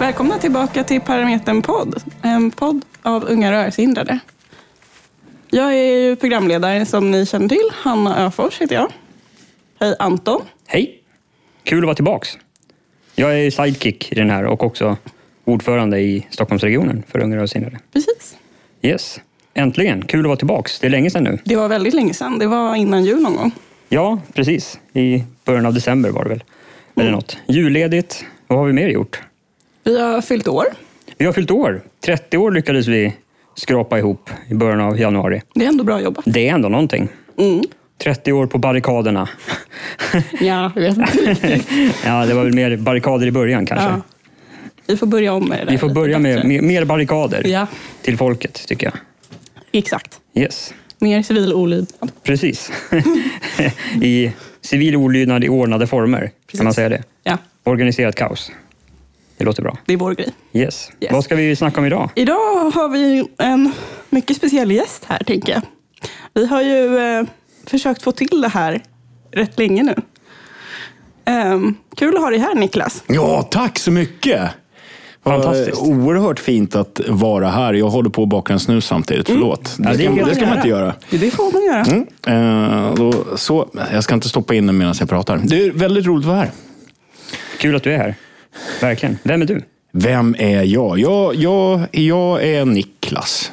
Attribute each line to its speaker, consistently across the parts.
Speaker 1: Välkomna tillbaka till Parametern podd. En podd av unga rörelsehindrade. Jag är ju programledare som ni känner till. Hanna Öfors heter jag. Hej Anton.
Speaker 2: Hej! Kul att vara tillbaks. Jag är sidekick i den här och också ordförande i Stockholmsregionen för unga rörelsehindrade.
Speaker 1: Precis.
Speaker 2: Yes. Äntligen! Kul att vara tillbaks. Det är länge sedan nu.
Speaker 1: Det var väldigt länge sedan. Det var innan jul någon gång.
Speaker 2: Ja, precis. I början av december var det väl. Eller något. Julledigt. Vad har vi mer gjort?
Speaker 1: Vi har fyllt år.
Speaker 2: Vi har fyllt år. 30 år lyckades vi skrapa ihop i början av januari.
Speaker 1: Det är ändå bra jobbat.
Speaker 2: Det är ändå någonting.
Speaker 1: Mm.
Speaker 2: 30 år på barrikaderna.
Speaker 1: Ja, jag vet inte.
Speaker 2: ja, det var väl mer barrikader i början kanske.
Speaker 1: Ja. Vi får börja om med det
Speaker 2: Vi får börja med
Speaker 1: bättre.
Speaker 2: mer, barrikader
Speaker 1: Ja,
Speaker 2: till folket, tycker jag.
Speaker 1: exakt.
Speaker 2: Yes,
Speaker 1: Mer civil olydnad.
Speaker 2: precis. I civil olydnad i ordnade former, kan man säga det.
Speaker 1: Ja,
Speaker 2: Organiserat kaos. Det låter bra.
Speaker 1: det är vår grej.
Speaker 2: Yes.
Speaker 1: Yes.
Speaker 2: Vad ska vi snacka om idag?
Speaker 1: Idag har vi en mycket speciell gäst här, tänker jag. Vi har ju eh, försökt få till det här rätt länge nu. Ehm, kul att ha dig här, Niklas.
Speaker 3: Ja, tack så mycket!
Speaker 2: Fantastiskt.
Speaker 3: Oerhört fint att vara här. Jag håller på att baka en snus samtidigt. Förlåt.
Speaker 2: Ja,
Speaker 3: Det,
Speaker 2: det
Speaker 3: ska,
Speaker 2: får
Speaker 3: det ska man inte göra.
Speaker 1: Det får man göra.
Speaker 3: Mm. Eh, då, så, jag ska inte stoppa in den medan jag pratar. Det är väldigt roligt att vara här.
Speaker 2: Kul att du är här. Verkligen. Vem är du?
Speaker 3: Vem är jag? Jag, jag, jag är Niklas.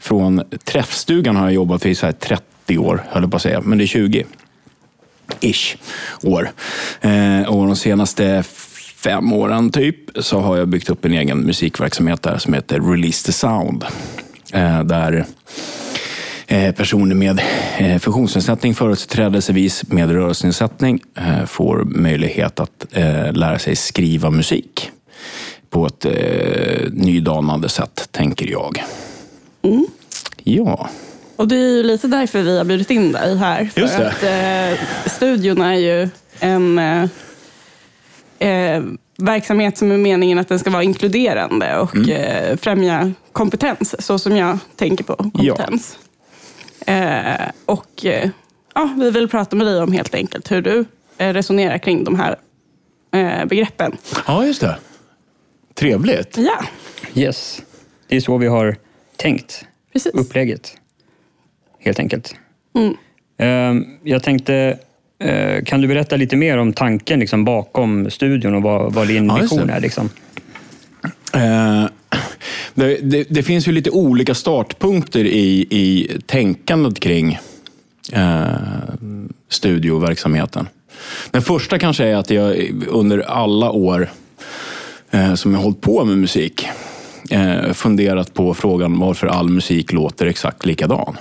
Speaker 3: Från Träffstugan har jag jobbat i så här 30 år, höll jag på att säga. Men det är 20 ish år. Eh, och de senaste fem åren typ så har jag byggt upp en egen musikverksamhet där som heter Release the Sound. Eh, där personer med eh, funktionsnedsättning, företrädelsevis med rörelsenedsättning, eh, får möjlighet att eh, lära sig skriva musik på ett eh, nydanande sätt, tänker jag. Ja.
Speaker 1: Och det är ju lite därför vi har bjudit in dig här. För
Speaker 3: Just det.
Speaker 1: att eh, studion är ju en eh, eh, verksamhet som är meningen att den ska vara inkluderande och
Speaker 3: Mm.
Speaker 1: eh, främja kompetens, så som jag tänker på kompetens. Eh, och eh, ja, vi vill prata med dig om helt enkelt hur du eh, resonerar kring de här eh, begreppen.
Speaker 3: ja, just det. Trevligt.
Speaker 1: Ja,
Speaker 2: Yes. Det är så vi har tänkt.
Speaker 1: precis.
Speaker 2: Upplägget. Helt enkelt.
Speaker 1: Mm.
Speaker 2: Ehm, Jag tänkte, kan du berätta lite mer om tanken liksom, bakom studion och vad, vad din
Speaker 3: Ja,
Speaker 2: vision är? Liksom?
Speaker 3: Det, det, det finns ju lite olika startpunkter i, i tänkandet kring eh, studioverksamheten. Den första kanske är att jag under alla år eh, som jag hållit på med musik eh, funderat på frågan varför all musik låter exakt likadan.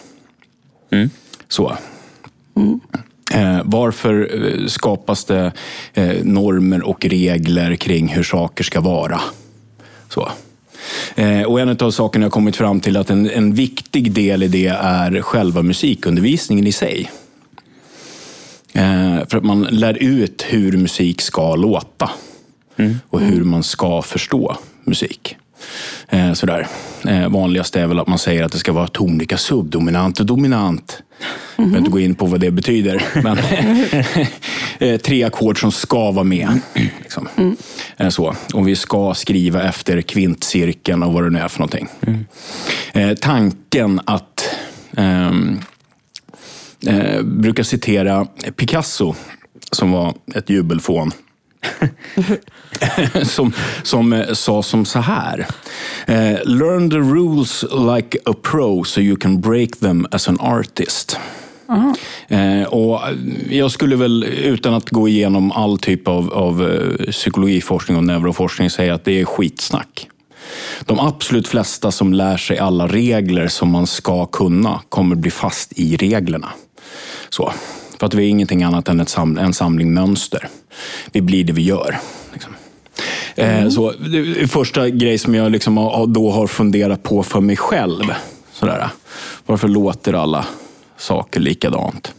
Speaker 2: Mm.
Speaker 3: Så. Eh, varför eh, skapas det eh, normer och regler kring hur saker ska vara? Så. Eh, och en av sakerna jag kommit fram till att en, en viktig del i det är själva musikundervisningen i sig. Eh, för att man lär ut hur musik ska låta. Och hur man ska förstå musik. Eh, sådär. Eh, vanligast är väl att man säger att det ska vara tonika subdominant och dominant. Jag behöver inte gå in på vad det betyder. Men eh, tre ackord som ska vara med. Liksom. Eh, så. Och vi ska skriva efter kvintcirkeln och vad det nu är för någonting. Eh, tanken att ehm, eh, brukar citera Picasso som var ett jubelfån. som, som eh, sa som så här. Eh, Learn the rules like a pro so you can break them as an artist. Eh, och jag skulle väl, utan att gå igenom all typ av, av psykologiforskning och neuroforskning, säga att det är skitsnack. De absolut flesta som lär sig alla regler som man ska kunna kommer bli fast i reglerna. Så. För att vi är ingenting annat än ett sam en samling mönster. Vi blir det vi gör. Liksom. Eh, så, det är första grej som jag liksom då har funderat på för mig själv. Sådär. Varför låter alla saker likadant?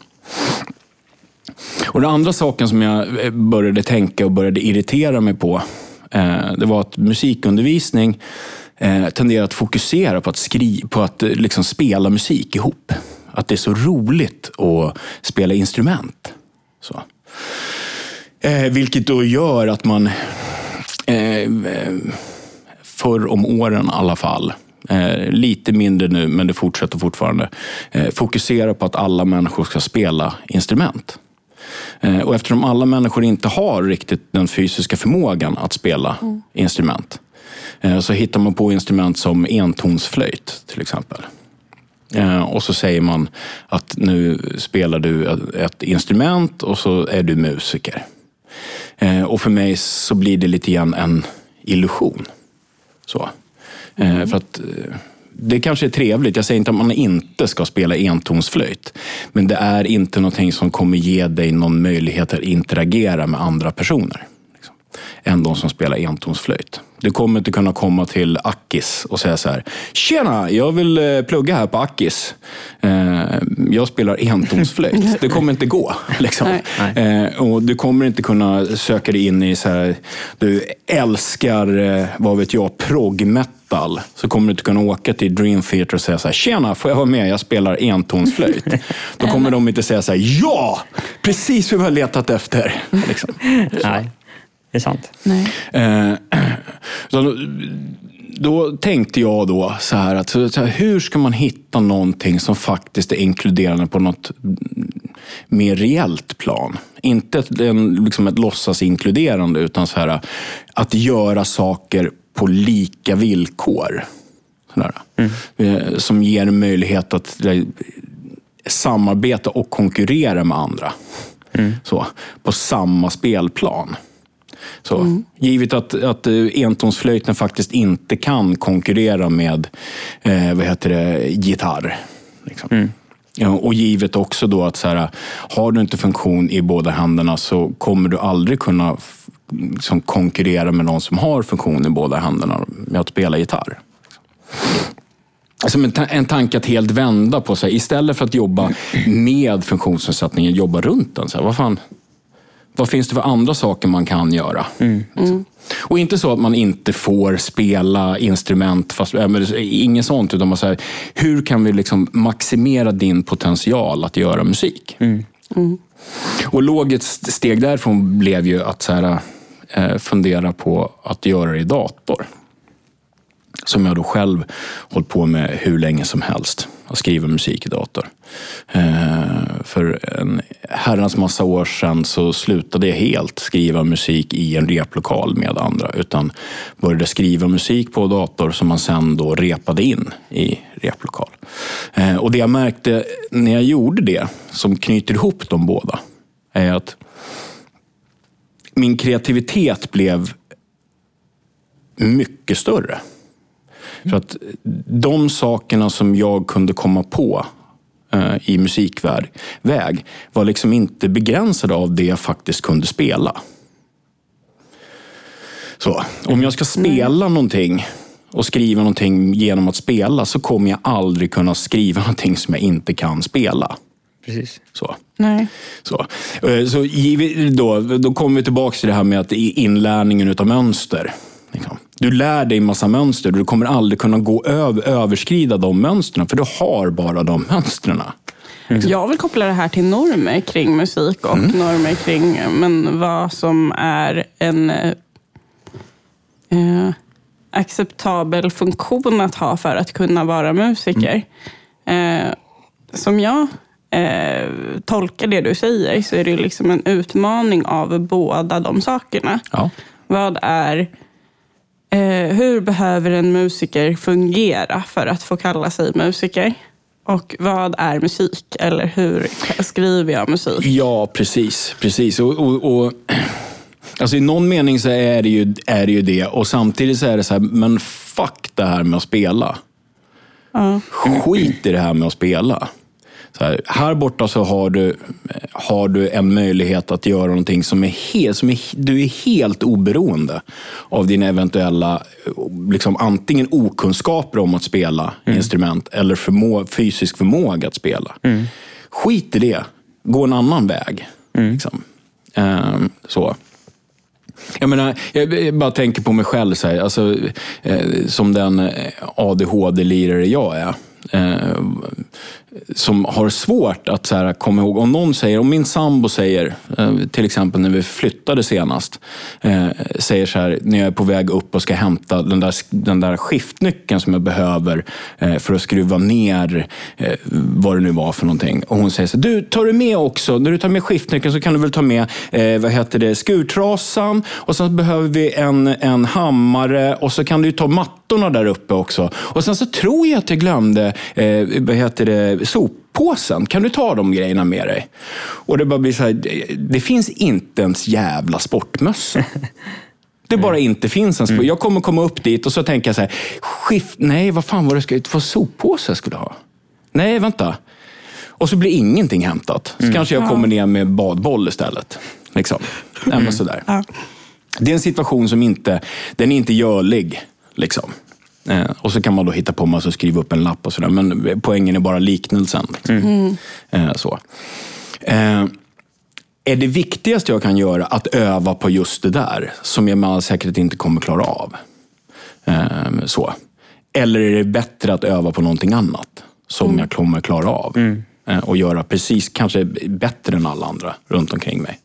Speaker 3: Och den andra saken som jag eh, började tänka och började irritera mig på, eh, det var att musikundervisning tenderar att fokusera på att, skri på att liksom spela musik ihop. Att det är så roligt att spela instrument. Så. Eh, vilket då gör att man eh, förr om åren i alla fall, eh, lite mindre nu men det fortsätter fortfarande, eh, fokusera på att alla människor ska spela instrument. Eh, och eftersom alla människor inte har riktigt den fysiska förmågan att spela mm. instrument eh, så hittar man på instrument som entonsflöjt till exempel. Eh, och så säger man att nu spelar du ett instrument och så är du musiker. Och för mig så blir det lite grann en illusion. Så. Mm. För att det kanske är trevligt. Jag säger inte att man inte ska spela entonsflöjt. Men det är inte någonting som kommer ge dig någon möjlighet att interagera med andra personer. Än de som spelar entonsflöjt. Du kommer inte kunna komma till Akis och säga så här. Tjena, jag vill eh, plugga här på Akis. Eh, jag spelar entonsflöjt. Det kommer inte gå. Liksom. Nej. Eh, och du kommer inte kunna söka dig in i så här. Du älskar, vad vet jag, proggmetal. Så kommer du inte kunna åka till Dream Theater och säga så här. Tjena, får jag vara med? Jag spelar entonsflöjt. Då kommer de inte säga så här. Ja, precis vad vi har letat efter. Liksom.
Speaker 2: Nej. Det är sant.
Speaker 1: Nej. Eh,
Speaker 3: så då tänkte jag då så här att så här, hur ska man hitta någonting som faktiskt är inkluderande på något mer reellt plan? Inte ett, liksom ett låtsasinkluderande utan så här, att göra saker på lika villkor. Mm. Eh, som ger möjlighet att samarbeta och konkurrera med andra. Mm. Så, på samma spelplan. Så, mm. Givet att, att eh, entonsflöjten faktiskt inte kan konkurrera med eh, vad heter det, gitarr. Liksom. Mm. Ja, och givet också då att så här, har du inte funktion i båda händerna så kommer du aldrig kunna liksom, konkurrera med någon som har funktion i båda händerna med att spela gitarr. Som en, en tanke att helt vända på sig. Istället för att jobba med funktionsnedsättningen, jobba runt den. Så här, vad fan, vad finns det för andra saker man kan göra? Mm. Mm. Och inte så att man inte får spela instrument, fast, äh, inget sånt. Utan man säger, hur kan vi liksom maximera din potential att göra musik? Mm. mm. Och logiskt steg därifrån blev ju att så här, äh, fundera på att göra det i dator. Som jag då själv hållit på med hur länge som helst. Att skriva musik i dator. Eh, för en herrans massa år sedan så slutade jag helt skriva musik i en replokal med andra. Utan började skriva musik på dator som man sen då repade in i replokal. Eh, och det jag märkte när jag gjorde det, som knyter ihop de båda, är att min kreativitet blev mycket större. För att de sakerna som jag kunde komma på eh, i musikväg var liksom inte begränsade av det jag faktiskt kunde spela. Så, om jag ska spela någonting och skriva någonting genom att spela så kommer jag aldrig kunna skriva någonting som jag inte kan spela.
Speaker 2: Precis.
Speaker 3: Så.
Speaker 1: Nej.
Speaker 3: Så, eh, så då, då kommer vi tillbaka till det här med att inlärningen av mönster. Liksom. Du lär dig massa mönster och du kommer aldrig kunna gå över, överskrida de mönstren, för du har bara de mönstren.
Speaker 1: Mm. Jag vill koppla det här till normer kring musik och mm. normer kring men vad som är en eh, acceptabel funktion att ha för att kunna vara musiker. Mm. Eh, som jag eh, tolkar det du säger så är det liksom en utmaning av båda de sakerna.
Speaker 3: Ja.
Speaker 1: Vad är Eh, hur behöver en musiker fungera för att få kalla sig musiker? Och vad är musik? Eller hur skriver jag musik?
Speaker 3: Ja, precis. precis. Och, och, och, alltså I någon mening så är det, ju, är det ju det. Och samtidigt så är det så här, men fuck det här med att spela.
Speaker 1: Ja.
Speaker 3: Skit i det här med att spela. Här, här, borta så har du, har du en möjlighet att göra någonting som är helt, som är, du är helt oberoende av dina eventuella liksom, antingen okunskaper om att spela mm. instrument eller förmå, fysisk förmåga att spela. Mm. Skit i det. Gå en annan väg. Mm. Liksom. Um, så. Jag, menar, jag bara tänker på mig själv, så här, alltså, eh, som den ADHD-lirare jag är. Eh, som har svårt att så här, komma ihåg. Om någon säger, om min sambo säger, eh, till exempel när vi flyttade senast, eh, säger så här, när jag är på väg upp och ska hämta den där, den där skiftnyckeln som jag behöver eh, för att skruva ner eh, vad det nu var för någonting. Och hon säger så här, du tar du med också, när du tar med skiftnyckeln så kan du väl ta med eh, vad heter det, skurtrasan och sen behöver vi en, en hammare och så kan du ta mattorna där uppe också. Och sen så tror jag att jag glömde eh, vad heter det, soppåsen. Kan du ta de grejerna med dig? Och det bara blir så här, det, det finns inte ens jävla sportmössa. Det bara inte finns en spår. Jag kommer komma upp dit och så tänker jag så här, skift, nej vad fan var det, ska, vad soppåse jag skulle ha? Nej, vänta. Och så blir ingenting hämtat. Så kanske jag kommer ner med badboll istället. Liksom. Men sådär.
Speaker 1: Ja.
Speaker 3: Det är en situation som inte, den är inte görlig. Liksom. Eh, och så kan man då hitta på massa och skriva upp en lapp och sådär. Men poängen är bara liknelsen. Liksom. Eh, så. Eh, är det viktigaste jag kan göra att öva på just det där, som jag med all säkerhet inte kommer klara av? Eh, så. Eller är det bättre att öva på någonting annat, som jag kommer klara av? Eh, och göra precis, kanske bättre än alla andra runt omkring mig.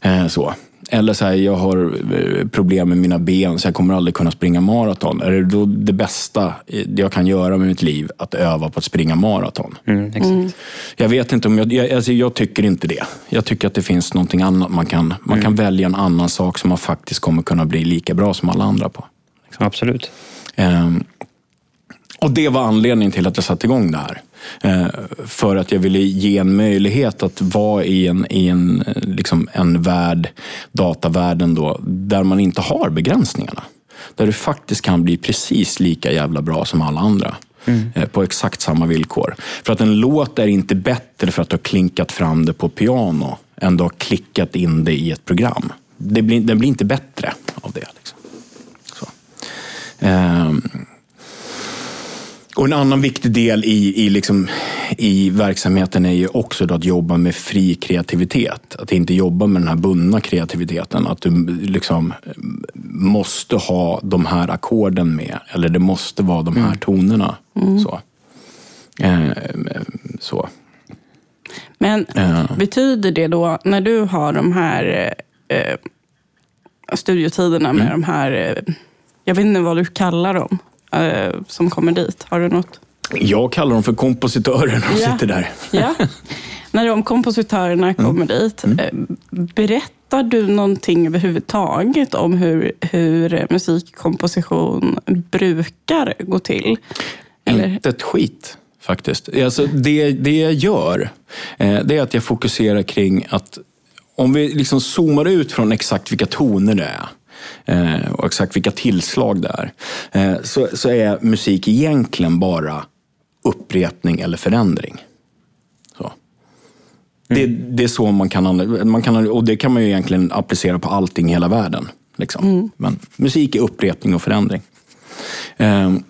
Speaker 3: Eh, så. Eller så här, jag har eh, problem med mina ben så jag kommer aldrig kunna springa maraton. Är det då det bästa jag kan göra med mitt liv att öva på att springa maraton?
Speaker 2: Mm, exakt.
Speaker 3: Jag vet inte om jag, jag, alltså jag tycker inte det. Jag tycker att det finns någonting annat man kan, man kan välja en annan sak som man faktiskt kommer kunna bli lika bra som alla andra på.
Speaker 2: Absolut.
Speaker 3: Ehm, och det var anledningen till att jag satte igång det här. Eh, för att jag ville ge en möjlighet att vara i en, i en, eh, liksom en värld, datavärlden då, där man inte har begränsningarna. Där du faktiskt kan bli precis lika jävla bra som alla andra. eh, På exakt samma villkor. För att en låt är inte bättre för att du har klinkat fram det på piano än du har klickat in det i ett program. Det blir, den blir inte bättre av det. Liksom. Så. Ehm, och en annan viktig del i, i, liksom, i verksamheten är ju också att jobba med fri kreativitet. Att inte jobba med den här bundna kreativiteten. Att du liksom måste ha de här ackorden med. Eller det måste vara de här tonerna. Så. Eh, så.
Speaker 1: Men
Speaker 3: Ja.
Speaker 1: betyder det då, när du har de här eh, studiotiderna med
Speaker 3: Mm.
Speaker 1: de här, eh, jag vet inte vad du kallar dem, eh, som kommer dit. Har du något?
Speaker 3: Jag kallar dem för kompositörer när de
Speaker 1: Ja.
Speaker 3: sitter där.
Speaker 1: Ja. när de kompositörerna kommer dit,
Speaker 3: Mm.
Speaker 1: eh, berättar du någonting överhuvudtaget om hur, hur musikkomposition brukar gå till? Eller?
Speaker 3: Inte ett skit faktiskt. Alltså, det, det jag gör, eh, det är att jag fokuserar kring att om vi liksom zoomar ut från exakt vilka toner det är och exakt vilka tillslag det är, eh, så, så är musik egentligen bara upprepning eller förändring. Så. Det, det är så man kan, man kan, och det kan man ju egentligen applicera på allting i hela världen. Liksom. Men musik är upprepning och förändring. Ehm,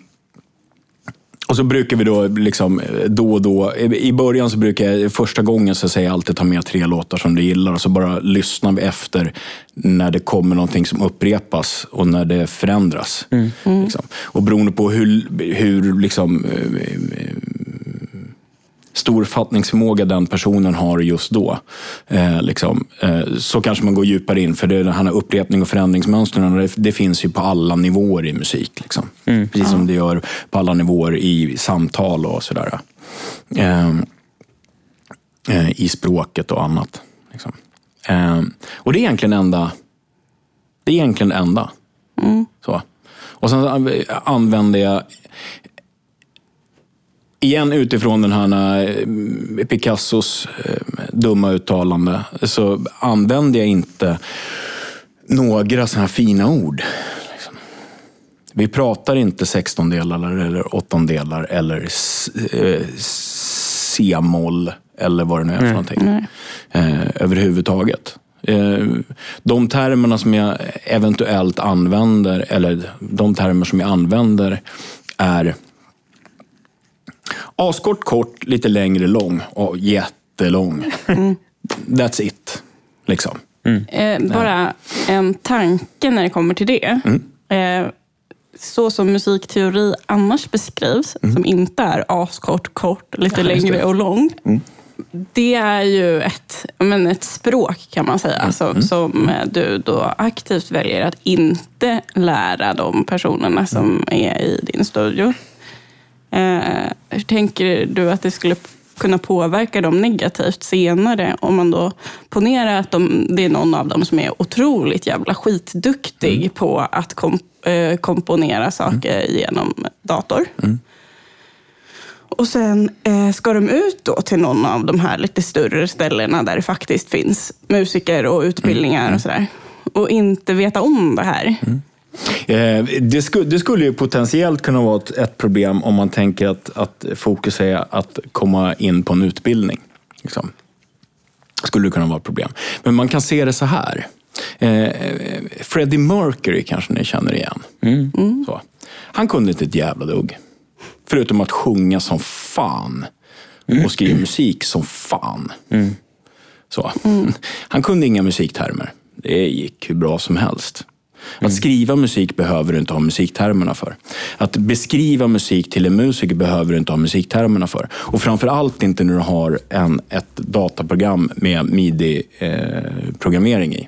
Speaker 3: och så brukar vi då liksom eh, då och då, i början så brukar jag, första gången så säger jag alltid ta med tre låtar som du gillar och så bara lyssnar vi efter när det kommer någonting som upprepas och när det förändras. Liksom. Och beroende på hur, hur liksom, eh, eh, stor fattningsförmåga den personen har just då. Eh, liksom, eh, så kanske man går djupare in, för det, den här upprepning och förändringsmönstren, det, det finns ju på alla nivåer i musik. Liksom. Precis som det gör på alla nivåer i samtal och sådär. Eh, eh, I språket och annat. Liksom. Eh, och det är egentligen enda. Det är egentligen enda. Så. Och sen anv- använder jag igen utifrån den här eh, Picassos eh, dumma uttalande så använder jag inte några sådana här fina ord. liksom. Vi pratar inte sextondelar eller åttondelar eller eh, c-moll eller vad det nu är för någonting. Eh, överhuvudtaget. Eh, de termerna som jag eventuellt använder, eller de termer som jag använder är Askort, kort, lite längre, lång och jättelång. That's it. Liksom.
Speaker 1: Eh, bara en tanke när det kommer till det.
Speaker 3: Mm.
Speaker 1: Eh, så som musikteori annars beskrivs, mm. som inte är askort, kort, lite ja, längre och lång. Mm. Det är ju ett, men ett språk kan man säga, mm. Alltså, mm. som du då aktivt väljer att inte lära de personerna som mm. är i din studio. Eh, hur tänker du att det skulle kunna påverka dem negativt senare. Om man då ponerar att de, det är någon av dem som är otroligt jävla skitduktig mm. på att kom, eh, komponera saker mm. genom dator. Mm. Och sen eh, ska de ut då till någon av de här lite större ställena där det faktiskt finns musiker och utbildningar mm. och sådär. Och inte veta om det här.
Speaker 3: Eh, det, skulle, det skulle ju potentiellt kunna vara ett, problem om man tänker att, att fokus är att komma in på en utbildning. Liksom. Skulle det kunna vara ett problem. Men man kan se det så här. Eh, Freddie Mercury kanske ni känner igen. Mm. Mm. Han kunde inte ett jävla dugg. Förutom att sjunga som fan. Mm. Och skriva musik som fan. Mm. Så. Mm. Han kunde inga musiktermer. Det gick hur bra som helst. Att mm. skriva musik behöver du inte ha musiktermerna för. Att beskriva musik till en musiker behöver du inte ha musiktermerna för. Och framför allt inte när du har en, ett dataprogram med midi-programmering eh, i.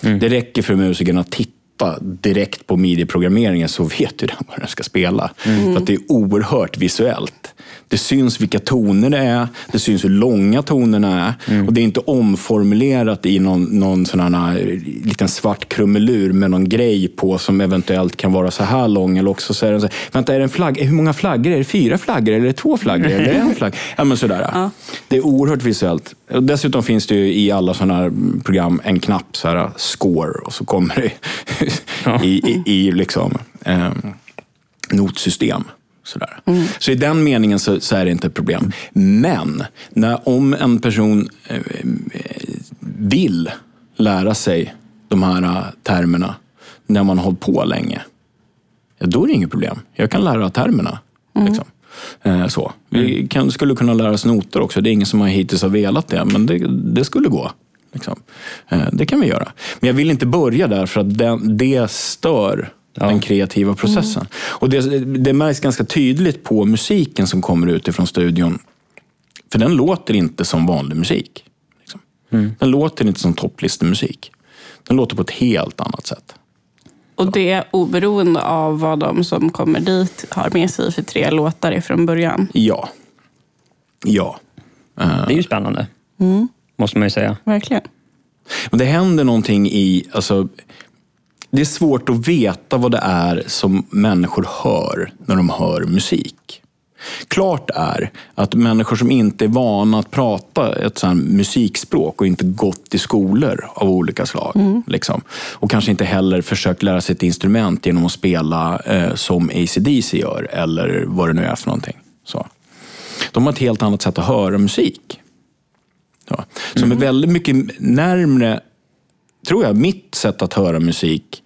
Speaker 3: Mm. Det räcker för musikern att titta direkt på midi-programmeringen så vet du vad den ska spela. Mm. För att det är oerhört visuellt. Det syns vilka toner det är, det syns hur långa tonerna är. Mm. Och det är inte omformulerat i någon, någon sån här eh, liten svart krumelur med någon grej på som eventuellt kan vara så här lång. Eller också så är den så här, vänta, är det en flagg? Hur många flaggor? Är det fyra flaggor? Eller är det två flaggor? Eller är det en flagg? Ja, men sådär. Ja. Det är oerhört visuellt. Och dessutom finns det ju i alla sådana här program en knapp, så här, score, och så kommer det i, i, i liksom, eh, notsystem. Sådär. Mm. Så i den meningen så, så, är det inte ett problem. Men när, om en person eh, vill lära sig de här eh, termerna när man har hållit på länge, ja, då är det inget problem. Jag kan lära termerna. Mm. Liksom. Eh, så. Vi mm. kan, skulle kunna lära oss noter också. Det är ingen som har hittills har velat det, men det, det skulle gå. Liksom. Eh, det kan vi göra. Men jag vill inte börja där för att den, det stör ja. den kreativa processen. Mm. Och det, det märks ganska tydligt på musiken som kommer utifrån studion. För den låter inte som vanlig musik. Liksom. Mm. Den låter inte som topplistemusik. Den låter på ett helt annat sätt.
Speaker 1: Och det oberoende av vad de som kommer dit har med sig för tre låtar ifrån början?
Speaker 3: Ja. Ja.
Speaker 2: Det är ju spännande, mm. måste man ju säga.
Speaker 1: Verkligen.
Speaker 3: Men det händer någonting i... Alltså, det är svårt att veta vad det är som människor hör när de hör musik. Klart är att människor som inte är vana att prata ett sånt musikspråk och inte gått i skolor av olika slag. Mm. Liksom, och kanske inte heller försökt lära sig ett instrument genom att spela eh, som ACDC gör eller vad det nu är för någonting. Så. De har ett helt annat sätt att höra musik. Ja. Som mm. är väldigt mycket närmre, tror jag, mitt sätt att höra musik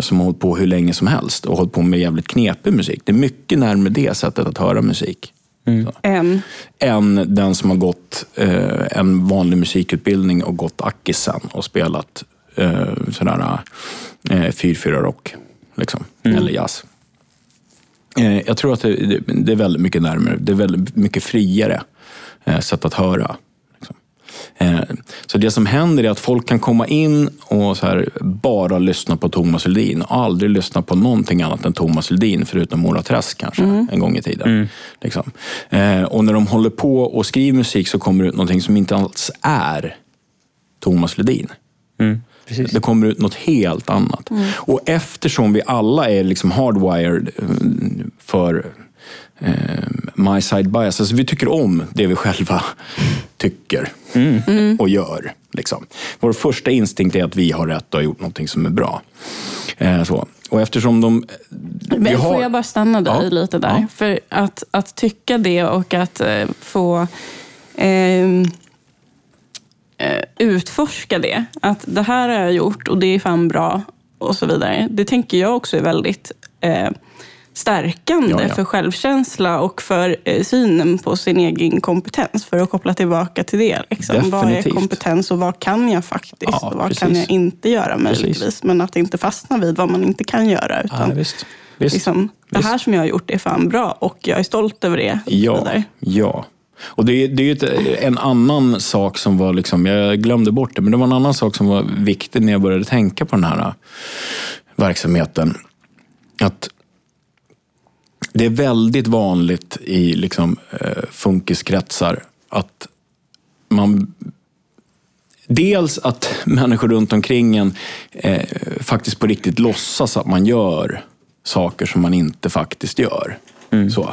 Speaker 3: som har hållit på hur länge som helst och hållit på med jävligt knepig musik. Det är mycket närmare det sättet att höra musik.
Speaker 1: Mm. Än?
Speaker 3: Än den som har gått eh, en vanlig musikutbildning och gått Akisen och spelat eh, sådär eh, 4-4 rock. Liksom, mm. Eller jazz. Eh, jag tror att det, det, är väldigt mycket närmare. Det är väldigt mycket friare eh, sätt att höra. Eh, så det som händer är att folk kan komma in och så här, bara lyssna på Thomas Ledin och aldrig lyssna på någonting annat än Thomas Ledin, förutom Mora Träsk kanske, mm. en gång i tiden. Mm. Liksom. Eh, och när de håller på och skriver musik så kommer det ut någonting som inte alls är Thomas Ledin. Mm. Precis. Det kommer ut något helt annat. Mm. Och eftersom vi alla är liksom hardwired eh, för eh, my side bias. Alltså vi tycker om det vi själva tycker mm. och gör. Liksom. Vår första instinkt är att vi har rätt och har gjort någonting som är bra. Eh, så. Och eftersom de...
Speaker 1: Men har... Får jag bara stanna dig ja. lite där? Ja. För att, att tycka det och att eh, få ehm, eh, utforska det. Att det här har jag gjort och det är fan bra och så vidare. Det tänker jag också är väldigt eh, stärkande
Speaker 3: Ja, ja.
Speaker 1: för självkänsla och för eh, synen på sin egen kompetens. För att koppla tillbaka till det. Liksom. Vad är kompetens och vad kan jag faktiskt?
Speaker 3: Ja,
Speaker 1: och vad
Speaker 3: precis.
Speaker 1: kan jag inte göra möjligtvis?
Speaker 3: Precis.
Speaker 1: Men att inte fastna vid vad man inte kan göra. Utan
Speaker 3: Ja, visst. Visst.
Speaker 1: Liksom, det
Speaker 3: Visst.
Speaker 1: här som jag har gjort är fan bra och jag är stolt över det.
Speaker 3: Ja, ja. Och det, är- det är ju ett, en annan sak som var, liksom, jag glömde bort det, men det var en annan sak som var viktig när jag började tänka på den här äh, verksamheten. Att det är väldigt vanligt i liksom, eh, funkiskretsar att man Dels att människor runt omkring en eh, faktiskt på riktigt låtsas att man gör saker som man inte faktiskt gör. Så.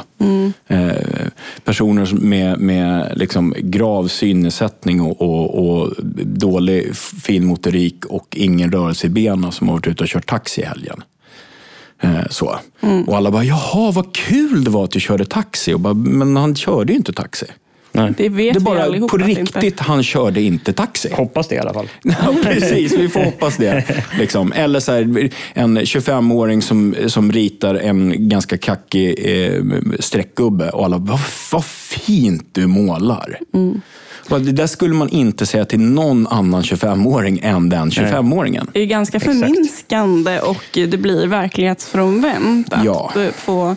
Speaker 3: Eh, personer med, med liksom grav synnedsättning och, och, och dålig finmotorik och ingen rörelse i benen som har varit ute och kört taxi i helgen. Eh, så. Och alla bara, jaha vad kul det var att du körde taxi. Och bara, men han körde ju inte taxi.
Speaker 2: Nej.
Speaker 1: Det vet
Speaker 3: Det är
Speaker 1: vi
Speaker 3: bara
Speaker 1: allihopa.
Speaker 3: på riktigt,
Speaker 1: inte-
Speaker 3: han körde inte taxi.
Speaker 2: Hoppas det i alla fall.
Speaker 3: Ja, precis. Vi får hoppas det. Liksom. Eller så här, en 25-åring som, som ritar en ganska kackig eh, streckgubbe och alla vad, vad fint du målar. Och Det där skulle man inte säga till någon annan 25-åring än den 25-åringen.
Speaker 1: Det är ganska
Speaker 2: Exakt.
Speaker 1: förminskande och det blir verklighetsfrånvänt att
Speaker 3: Ja.
Speaker 1: få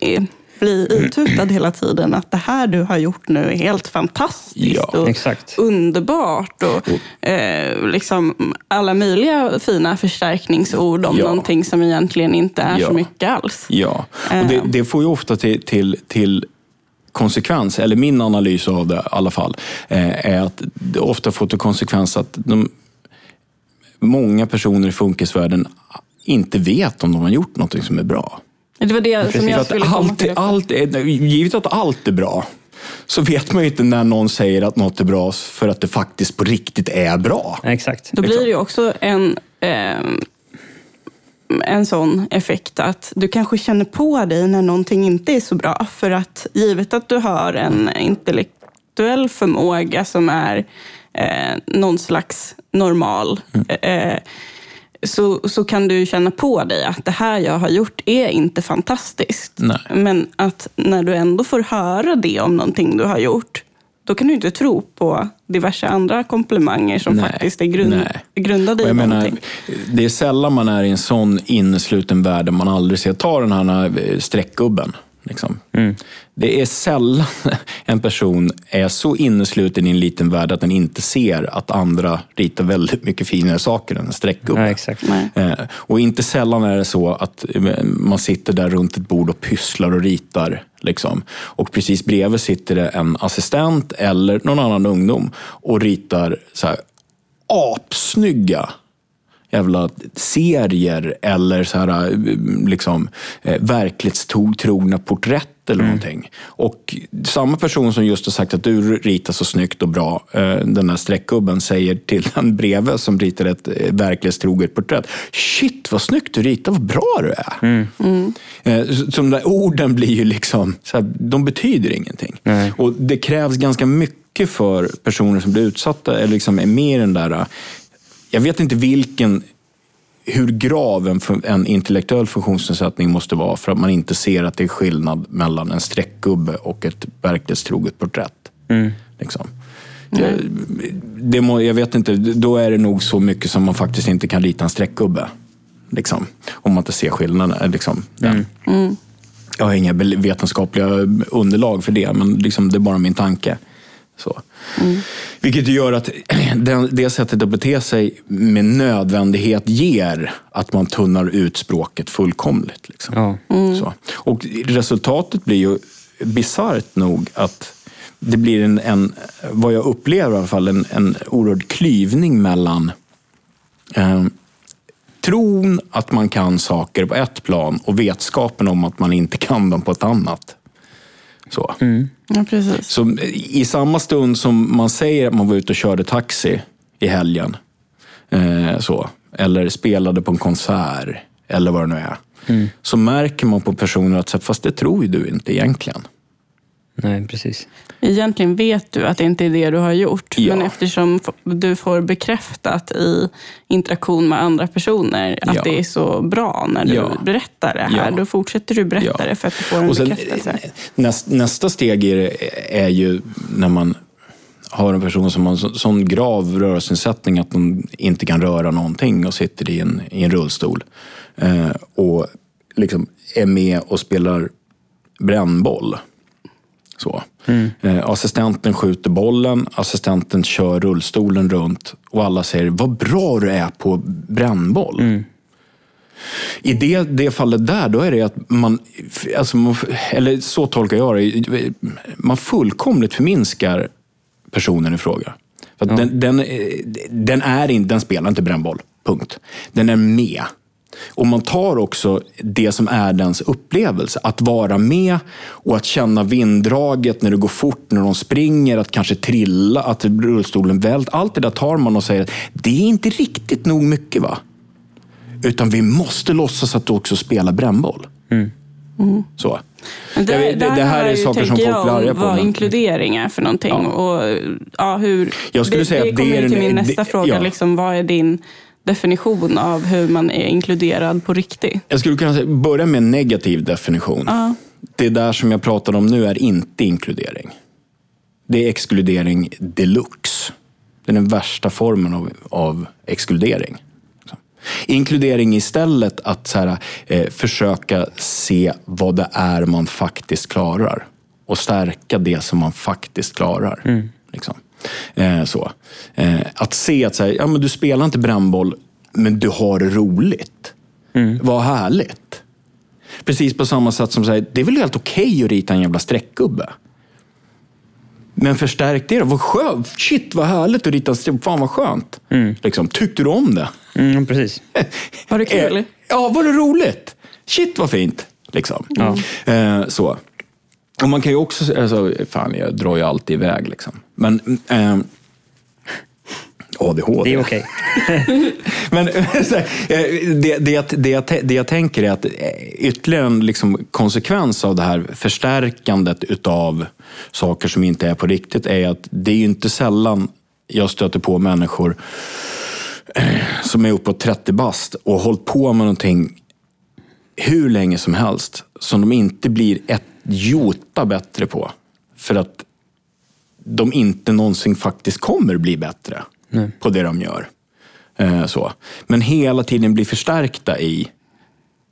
Speaker 1: eh, bli ututad hela tiden. Att det här du har gjort nu är helt fantastiskt
Speaker 3: Ja,
Speaker 1: och
Speaker 2: exakt.
Speaker 1: underbart. Och, eh, liksom alla möjliga fina förstärkningsord om
Speaker 3: Ja.
Speaker 1: någonting som egentligen inte är
Speaker 3: Ja.
Speaker 1: så mycket alls.
Speaker 3: Ja, och det, det får ju ofta till, till, till konsekvens, eller min analys av det i alla fall, eh, är att det ofta får till konsekvens att de, många personer i funkisvärlden inte vet om de har gjort något som är bra.
Speaker 1: Det var det som
Speaker 3: För
Speaker 1: jag
Speaker 3: att
Speaker 1: skulle komma
Speaker 3: allt,
Speaker 1: till.
Speaker 3: allt är, givet att allt är bra, så vet man ju inte när någon säger att något är bra för att det faktiskt på riktigt är bra.
Speaker 2: Exakt.
Speaker 1: Då blir det ju också en, eh, en sån effekt att du kanske känner på dig när någonting inte är så bra. För att givet att du har en intellektuell förmåga som är eh, någon slags normal eh, så, så kan du känna på dig att det här jag har gjort är inte fantastiskt.
Speaker 3: Nej.
Speaker 1: Men att när du ändå får höra det om någonting du har gjort, då kan du inte tro på diverse andra komplimanger som
Speaker 3: Nej,
Speaker 1: faktiskt är grund,
Speaker 3: nej.
Speaker 1: grundade i
Speaker 3: jag menar,
Speaker 1: någonting.
Speaker 3: det är sällan man är i en sån innesluten värld där man aldrig ser. Ta den här eh, streckgubben. Liksom. Det är sällan en person är så innesluten i en liten värld att den inte ser att andra ritar väldigt mycket finare saker än en streckgubbe.
Speaker 2: Ja, exakt.
Speaker 1: Nej.
Speaker 3: Eh, Och inte sällan är det så att eh, man sitter där runt ett bord och pysslar och ritar. Liksom. Och precis bredvid sitter det en assistent eller någon annan ungdom och ritar så här apsnygga jävla serier eller så här, eh, liksom, eh, verklighetstrogna porträtt eller någonting. Och samma person som just har sagt att du ritar så snyggt och bra, eh, den här streckgubben, säger till den bredvid som ritar ett verklighetstroget porträtt. Shit vad snyggt du ritar, vad bra du är. Eh, så- Så de där orden blir ju liksom, så här, de betyder ingenting.
Speaker 2: Nej.
Speaker 3: Och det krävs ganska mycket för personer som blir utsatta, eller liksom är med i den där jag vet inte vilken, hur grav en, en intellektuell funktionsnedsättning måste vara för att man inte ser att det är skillnad mellan en streckgubbe och ett verklighetstroget porträtt. Liksom. Jag, det må, jag vet inte, då är det nog så mycket som man faktiskt inte kan rita en streckgubbe. Liksom, om man inte ser skillnaden. Liksom, den. Jag har inga vetenskapliga underlag för det, men liksom, det är bara min tanke. Så. Vilket gör att den, det sättet att bete sig med nödvändighet ger att man tunnar ut språket fullkomligt. Liksom.
Speaker 2: Ja.
Speaker 3: Så. Och resultatet blir ju bisarrt nog att det blir en, en, vad jag upplever i alla fall, en, en oerhörd klyvning mellan eh, tron att man kan saker på ett plan och vetskapen om att man inte kan dem på ett annat. Så.
Speaker 1: Ja, precis.
Speaker 3: Så I samma stund som man säger att man var ute och körde taxi i helgen, eh, så, eller spelade på en konsert, eller vad det nu är, så märker man på personer att fast det tror ju du inte egentligen.
Speaker 2: Nej, precis.
Speaker 1: Egentligen vet du att det inte är det du har gjort,
Speaker 3: Ja.
Speaker 1: men eftersom du får bekräftat i interaktion med andra personer att
Speaker 3: Ja.
Speaker 1: det är så bra när du
Speaker 3: Ja.
Speaker 1: berättar det här, då fortsätter du berätta det för att du får en
Speaker 3: Och sen,
Speaker 1: bekräftelse.
Speaker 3: näst, nästa steg är, är ju när man har en person som har en så- sån grav rörelsenedsättning att de inte kan röra någonting och sitter i en, i en rullstol. Eh, och liksom är med och spelar brännboll. Så. Eh, assistenten skjuter bollen, assistenten kör rullstolen runt och alla säger vad bra du är på brännboll. I det, det fallet där, då är det att man, alltså man, eller så tolkar jag det, man fullkomligt förminskar personen i fråga. För att den, den, eh, den, är in, den spelar inte brännboll, punkt. Den är med. Och man tar också det som är dens upplevelse. Att vara med och att känna vinddraget när det går fort, när de springer, att kanske trilla, att rullstolen vält. Allt det där tar man och säger att det är inte riktigt nog mycket va? Utan vi måste låtsas att du också spelar brännboll. Så.
Speaker 1: Men
Speaker 3: vet, det- det här är saker som folk blir arga på,
Speaker 1: Vad
Speaker 3: men-
Speaker 1: inkludering är för någonting.
Speaker 3: Ja.
Speaker 1: Och, ja, hur,
Speaker 3: Jag skulle
Speaker 1: det,
Speaker 3: säga
Speaker 1: det
Speaker 3: att det
Speaker 1: kommer till min
Speaker 3: det-
Speaker 1: nästa fråga.
Speaker 3: ja.
Speaker 1: Liksom, vad är din definition av hur man är inkluderad på riktigt?
Speaker 3: Jag skulle kunna säga, börja med en negativ definition.
Speaker 1: Ja.
Speaker 3: Det där som jag pratade om nu är inte inkludering. Det är exkludering deluxe. Det är den värsta formen av, av exkludering. Så. Inkludering istället att så här, eh, försöka se vad det är man faktiskt klarar. Och stärka det som man faktiskt klarar. Liksom. Eh, så. Eh, att se att så här, ja, men du spelar inte brännboll, men du har det roligt. Vad härligt. Precis på samma sätt som säger, det är väl helt okej att rita en jävla streckgubbe. Men förstärk det då. Vad skönt. Shit vad härligt att rita streck. Fan vad skönt. Liksom, tyckte du om det?
Speaker 2: Mm, precis.
Speaker 1: Var det kul?
Speaker 3: Eh, Ja, var det roligt? Shit vad fint. Liksom.
Speaker 2: Ja.
Speaker 3: Eh, så. Och man kan ju också, alltså, fan jag drar ju alltid iväg liksom. Men eh, ADHD.
Speaker 2: Det är okej.
Speaker 3: Men så här, eh, det, det, jag- det, jag, det jag tänker är att eh, ytterligare en liksom konsekvens av det här förstärkandet utav saker som inte är på riktigt är att det är inte sällan jag stöter på människor eh, som är uppåt 30 bast och har hållit på med någonting hur länge som helst som de inte blir ett jota bättre på. För att de inte någonsin faktiskt kommer bli bättre på det de gör. Eh, så. Men hela tiden blir förstärkta i,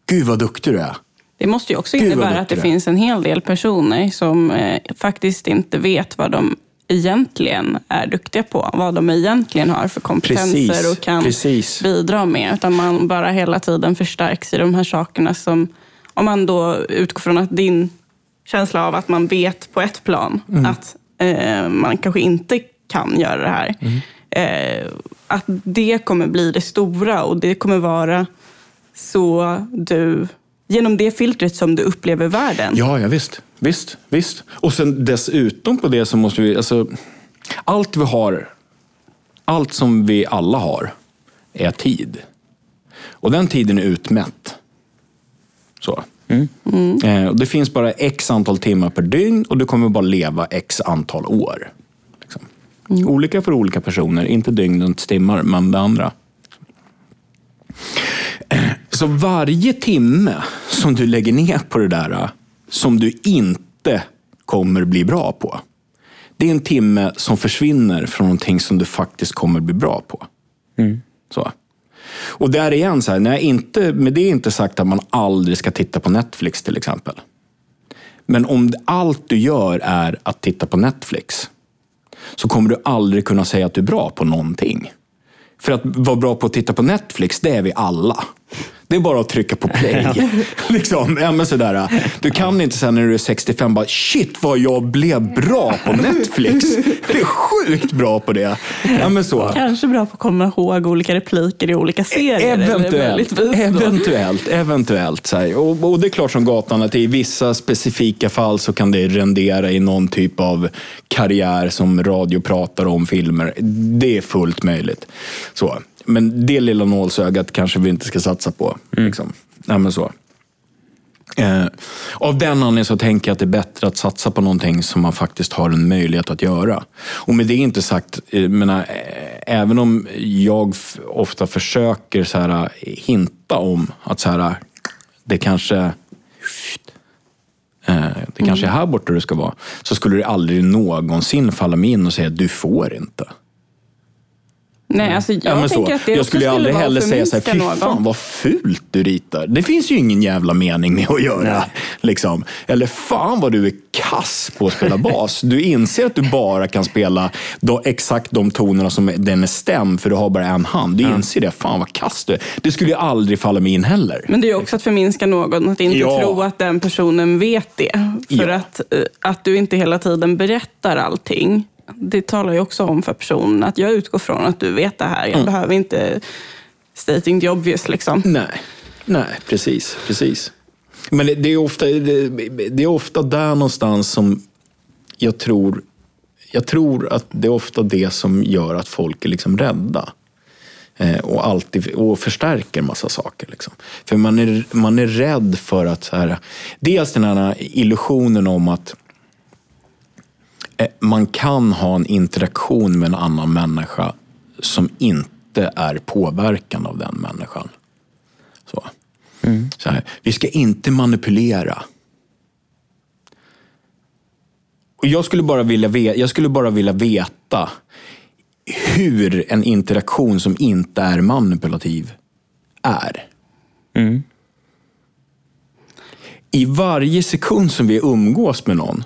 Speaker 3: gud vad duktig du är.
Speaker 1: Det måste ju också
Speaker 3: Gud,
Speaker 1: innebära att det
Speaker 3: är.
Speaker 1: finns en hel del personer som eh, faktiskt inte vet vad de egentligen är duktiga på. Vad de egentligen har för kompetenser
Speaker 3: Precis,
Speaker 1: och kan
Speaker 3: precis.
Speaker 1: bidra med. Utan man bara hela tiden förstärks i de här sakerna som, om man då utgår från att din känsla av att man vet på ett plan
Speaker 3: Mm.
Speaker 1: att eh, man kanske inte kan göra det här.
Speaker 3: Mm.
Speaker 1: Eh, att det kommer bli det stora och det kommer vara så du, genom det filtret som du upplever världen.
Speaker 3: Ja, ja visst. Visst, visst. Och sen dessutom på det så måste vi, alltså, allt vi har, allt som vi alla har, är tid. Och den tiden är utmätt. Så. Eh, och det finns bara x antal timmar per dygn och du kommer bara leva x antal år. Liksom. Olika för olika personer, inte dygnets timmar, men det andra. Så varje timme som du lägger ner på det där som du inte kommer bli bra på. Det är en timme som försvinner från någonting som du faktiskt kommer bli bra på. Så. Och där igen, så här, när jag inte, med det är inte sagt att man aldrig ska titta på Netflix till exempel. Men om allt du gör är att titta på Netflix så kommer du aldrig kunna säga att du är bra på någonting. För att vara bra på att titta på Netflix, det är vi alla. Det är bara att trycka på play. liksom. ja, sådär. Du kan inte sen när du är 65 bara, shit vad jag blev bra på Netflix. Jag är sjukt bra på det. Ja, så.
Speaker 1: Kanske bra på att komma ihåg olika repliker i olika serier.
Speaker 3: Eventuellt, eventuellt, eventuellt. Så här. Och, och det är klart som gatan att i vissa specifika fall så kan det rendera i någon typ av karriär som radiopratar om filmer. Det är fullt möjligt. Så. Men det lilla nålsögat kanske vi inte ska satsa på. Liksom. Ja, men så. Eh, av den anledningen så tänker jag att det är bättre att satsa på någonting som man faktiskt har en möjlighet att göra. Och med det inte sagt, eh, menar, eh, även om jag ofta försöker så här, eh, hinta om att så här, det kanske eh, det kanske är här borta du ska vara. Så skulle det aldrig någonsin falla mig in och säga du får inte.
Speaker 1: Nej, alltså jag
Speaker 3: Ja,
Speaker 1: tänker att det
Speaker 3: jag skulle aldrig heller säga så här, fy
Speaker 1: förminska
Speaker 3: fan
Speaker 1: någon.
Speaker 3: vad fult du ritar. Det finns ju ingen jävla mening med att göra.
Speaker 2: Nej.
Speaker 3: Liksom. Eller fan vad du är kass på att spela bas. Du inser att du bara kan spela då, exakt de tonerna som den är stämd, för du har bara en hand. Du inser det. Fan vad kass du är. Det skulle ju aldrig falla mig in heller.
Speaker 1: Men det är ju också att förminska någon, att inte
Speaker 3: Ja.
Speaker 1: tro att den personen vet det. För
Speaker 3: Ja.
Speaker 1: att, eh, att du inte hela tiden berättar allting, det talar ju också om för personen att jag utgår från att du vet det här.
Speaker 3: Mm.
Speaker 1: Jag behöver inte stating the obvious liksom.
Speaker 3: Nej, nej precis. precis. Men det, det, är ofta, det, det är ofta där någonstans som jag tror, jag tror att det är ofta det som gör att folk är liksom rädda. Eh, och, alltid, och förstärker massa saker. Liksom. För man är, man är rädd för att... Så här, dels den här illusionen om att man kan ha en interaktion med en annan människa som inte är påverkad av den människan. Så. Så här, vi ska inte manipulera. Och jag, skulle bara vilja jag skulle bara vilja veta hur en interaktion som inte är manipulativ är. I varje sekund som vi umgås med någon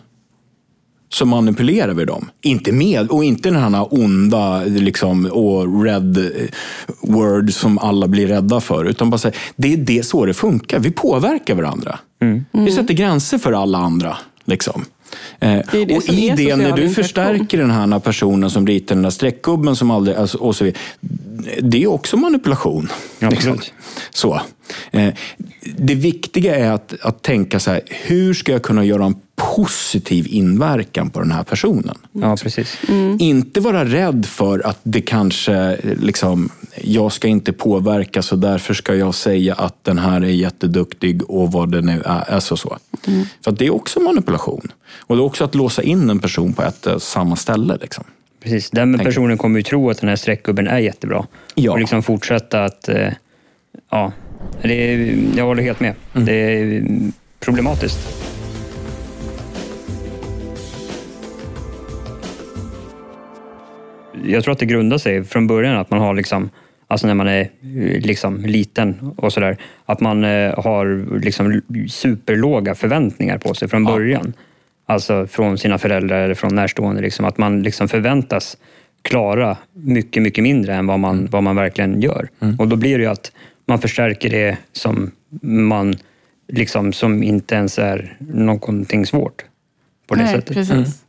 Speaker 3: så manipulerar vi dem. Inte med, och inte den här onda liksom, och red eh, word som alla blir rädda för. Utan bara säga, det är det så det funkar. Vi påverkar varandra. Vi sätter gränser för alla andra. Liksom. Eh,
Speaker 1: Det det
Speaker 3: och i det, när du förstärker den här personen som ritar den där streckgubben som aldrig, alltså, och så vidare. Det är också manipulation. liksom.
Speaker 2: Absolut.
Speaker 3: Så. Eh, det viktiga är att, att tänka så här, hur ska jag kunna göra en positiv inverkan på den här personen?
Speaker 2: Ja, precis.
Speaker 3: Inte vara rädd för att det kanske, liksom, jag ska inte påverka så därför ska jag säga att den här är jätteduktig och vad det nu är. Alltså så. För att det är också manipulation. Och det är också att låsa in en person på ett och samma ställe. Liksom.
Speaker 2: Precis. Den personen kommer ju tro att den här streckgubben är jättebra.
Speaker 3: Ja.
Speaker 2: Och liksom fortsätta att... eh, Ja, det är, jag håller helt med.
Speaker 3: Mm.
Speaker 2: Det är problematiskt. Jag tror att det grundar sig från början att man har liksom Alltså när man är liksom liten och sådär. Att man eh, har liksom superlåga förväntningar på sig från början. Alltså från sina föräldrar eller från närstående. Liksom. Att man liksom förväntas klara mycket, mycket mindre än vad man, vad man verkligen gör. Och då blir det ju att man förstärker det som man liksom som inte ens är någonting svårt. På det
Speaker 1: Nej,
Speaker 2: sättet.
Speaker 1: precis.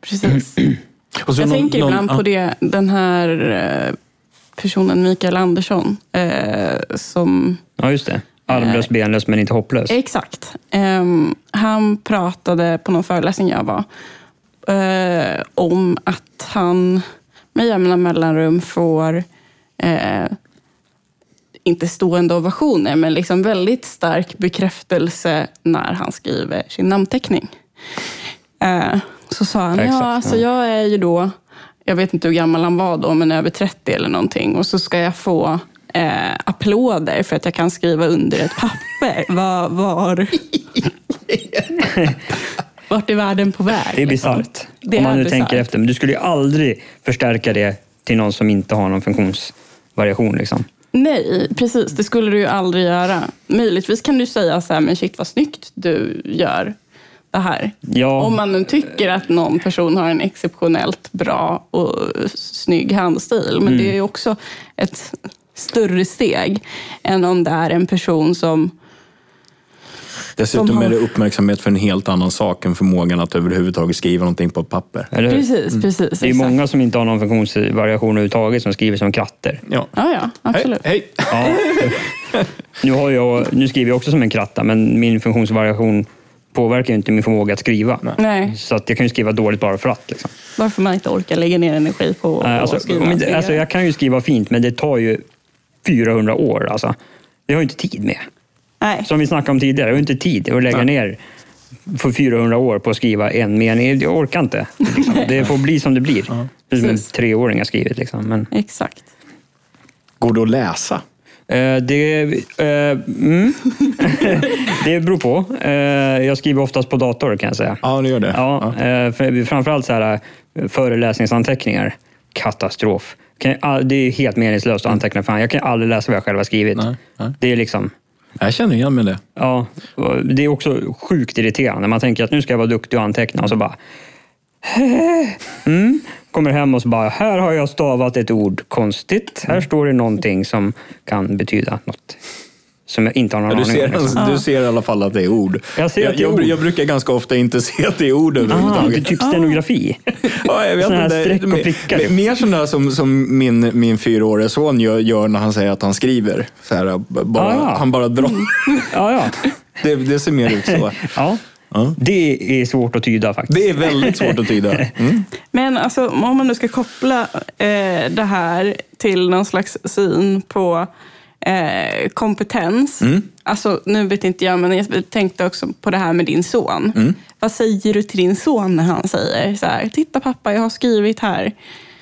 Speaker 1: Precis. Jag
Speaker 3: någon-
Speaker 1: tänker
Speaker 3: någon-
Speaker 1: ibland
Speaker 3: ja.
Speaker 1: på det, den här eh, personen Mikael Andersson eh, som
Speaker 2: Ja, just det. Armlös, benlös men inte hopplös.
Speaker 1: Exakt. Ehm, han pratade på någon föreläsning jag var eh, om att han med jämna mellanrum får, eh, inte stående ovationer, men liksom väldigt stark bekräftelse när han skriver sin namnteckning. Så sa han,
Speaker 2: Exakt,
Speaker 1: ja, alltså
Speaker 2: ja.
Speaker 1: jag är ju då, jag vet inte hur gammal han var då, men över 30 eller någonting. Och så ska jag få eh, applåder för att jag kan skriva under ett papper. Var, var, vart är världen på väg?
Speaker 2: Det är
Speaker 1: liksom?
Speaker 2: bisarrt.
Speaker 1: Det
Speaker 2: Om man nu
Speaker 1: bisarrt.
Speaker 2: tänker efter. Men du skulle ju aldrig förstärka det till någon som inte har någon funktionsvariation. Liksom.
Speaker 1: Nej, precis. Det skulle du ju aldrig göra. Möjligtvis kan du säga så här, men shit vad snyggt du gör det här.
Speaker 2: Ja.
Speaker 1: Om man nu tycker att någon person har en exceptionellt bra och snygg handstil. Men
Speaker 2: Mm.
Speaker 1: det är ju också ett större steg än om det är en person som...
Speaker 3: Dessutom
Speaker 1: som har-
Speaker 3: är det uppmärksamhet för en helt annan sak än förmågan att överhuvudtaget skriva någonting på ett papper.
Speaker 1: Precis, precis.
Speaker 2: Mm. Det är
Speaker 1: exakt.
Speaker 2: många som inte har någon funktionsvariation överhuvudtaget som skriver som katter.
Speaker 3: Ja.
Speaker 1: Ja, ja, absolut.
Speaker 3: Hej, hej.
Speaker 2: Ja. nu, har jag, nu skriver jag också som en kratta, men min funktionsvariation påverkar ju inte min förmåga att skriva.
Speaker 1: Nej,
Speaker 2: Så att jag kan ju skriva dåligt bara för att. Liksom.
Speaker 1: varför man inte orkar lägga ner energi på
Speaker 2: Nej,
Speaker 1: att
Speaker 2: Alltså,
Speaker 1: skriva.
Speaker 2: om inte,
Speaker 1: Det-
Speaker 2: alltså, jag kan ju skriva fint, men det tar ju 400 år. Alltså. Det har jag inte tid med.
Speaker 1: Nej.
Speaker 2: Som vi snackade om tidigare, jag har inte tid att lägga ner för 400 år på att skriva en mening. Jag orkar inte. Liksom. Det får bli som det blir. Precis som en treåring har skrivit. Liksom. Men,
Speaker 1: Exakt.
Speaker 3: Går det att läsa?
Speaker 2: Eh, det, eh, mm. det beror på. Eh, jag skriver oftast på dator kan jag säga.
Speaker 3: Ja, det gör det.
Speaker 2: Ja, eh, för, framförallt så här, eh, föreläsningsanteckningar. Katastrof. Det är helt meningslöst att anteckna. Fan, jag kan aldrig läsa vad jag själv har skrivit.
Speaker 3: Nej, nej.
Speaker 2: Det är liksom...
Speaker 3: Jag känner igen mig det.
Speaker 2: Ja, det är också sjukt irriterande. Man tänker att nu ska jag vara duktig och anteckna och så bara... Mm. Kommer hem och så bara, här har jag stavat ett ord konstigt. Här står det någonting som kan betyda något som jag inte har någon
Speaker 3: Ja, du,
Speaker 2: aning
Speaker 3: ser,
Speaker 2: om. Liksom.
Speaker 3: du ser i alla fall att det är ord.
Speaker 2: Jag ser att det är
Speaker 3: jag,
Speaker 2: ord.
Speaker 3: jag brukar ganska ofta inte se att det är ord
Speaker 2: Ah, det är
Speaker 3: överhuvudtaget.
Speaker 2: typ stenografi.
Speaker 3: Ja, jag vet
Speaker 2: Såna här
Speaker 3: inte.
Speaker 2: streck och
Speaker 3: mer-
Speaker 2: prickar.
Speaker 3: mer- sådana som, som min, min fyraåriga son gör, gör när han säger att han skriver. Så här, bara,
Speaker 2: Ah, ja.
Speaker 3: Han bara drar.
Speaker 2: Ja, ja.
Speaker 3: Det, det ser mer ut så.
Speaker 2: ja.
Speaker 3: Ja.
Speaker 2: Det är svårt att tyda faktiskt.
Speaker 3: Det är väldigt svårt att tyda. Mm.
Speaker 1: Men alltså, om man nu ska koppla eh, det här till någon slags syn på eh, kompetens. Alltså, nu vet inte jag, men jag tänkte också på det här med din son. Vad säger du till din son när han säger så här, titta pappa, jag har skrivit här.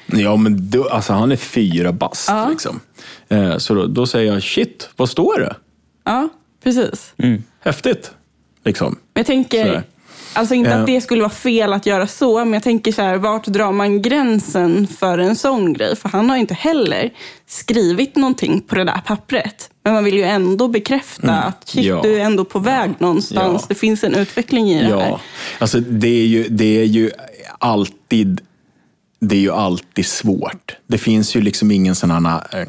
Speaker 3: Ja, men då, alltså, han är fyra bast.
Speaker 1: Ja.
Speaker 3: Liksom. Eh, så då, då säger jag, shit, vad står det?
Speaker 1: Ja, precis.
Speaker 3: Häftigt. Liksom.
Speaker 1: Jag tänker,
Speaker 3: Sådär.
Speaker 1: alltså inte
Speaker 3: Ja.
Speaker 1: att det skulle vara fel att göra så, men jag tänker så här, vart drar man gränsen för en sån grej? För han har ju inte heller skrivit någonting på det där pappret. Men man vill ju ändå bekräfta att shit,
Speaker 3: Ja.
Speaker 1: du är ändå på väg någonstans.
Speaker 3: Ja.
Speaker 1: Det finns en utveckling i det här.
Speaker 3: Ja, alltså det är ju, det är ju alltid det är ju alltid svårt. Det finns ju liksom ingen sån här...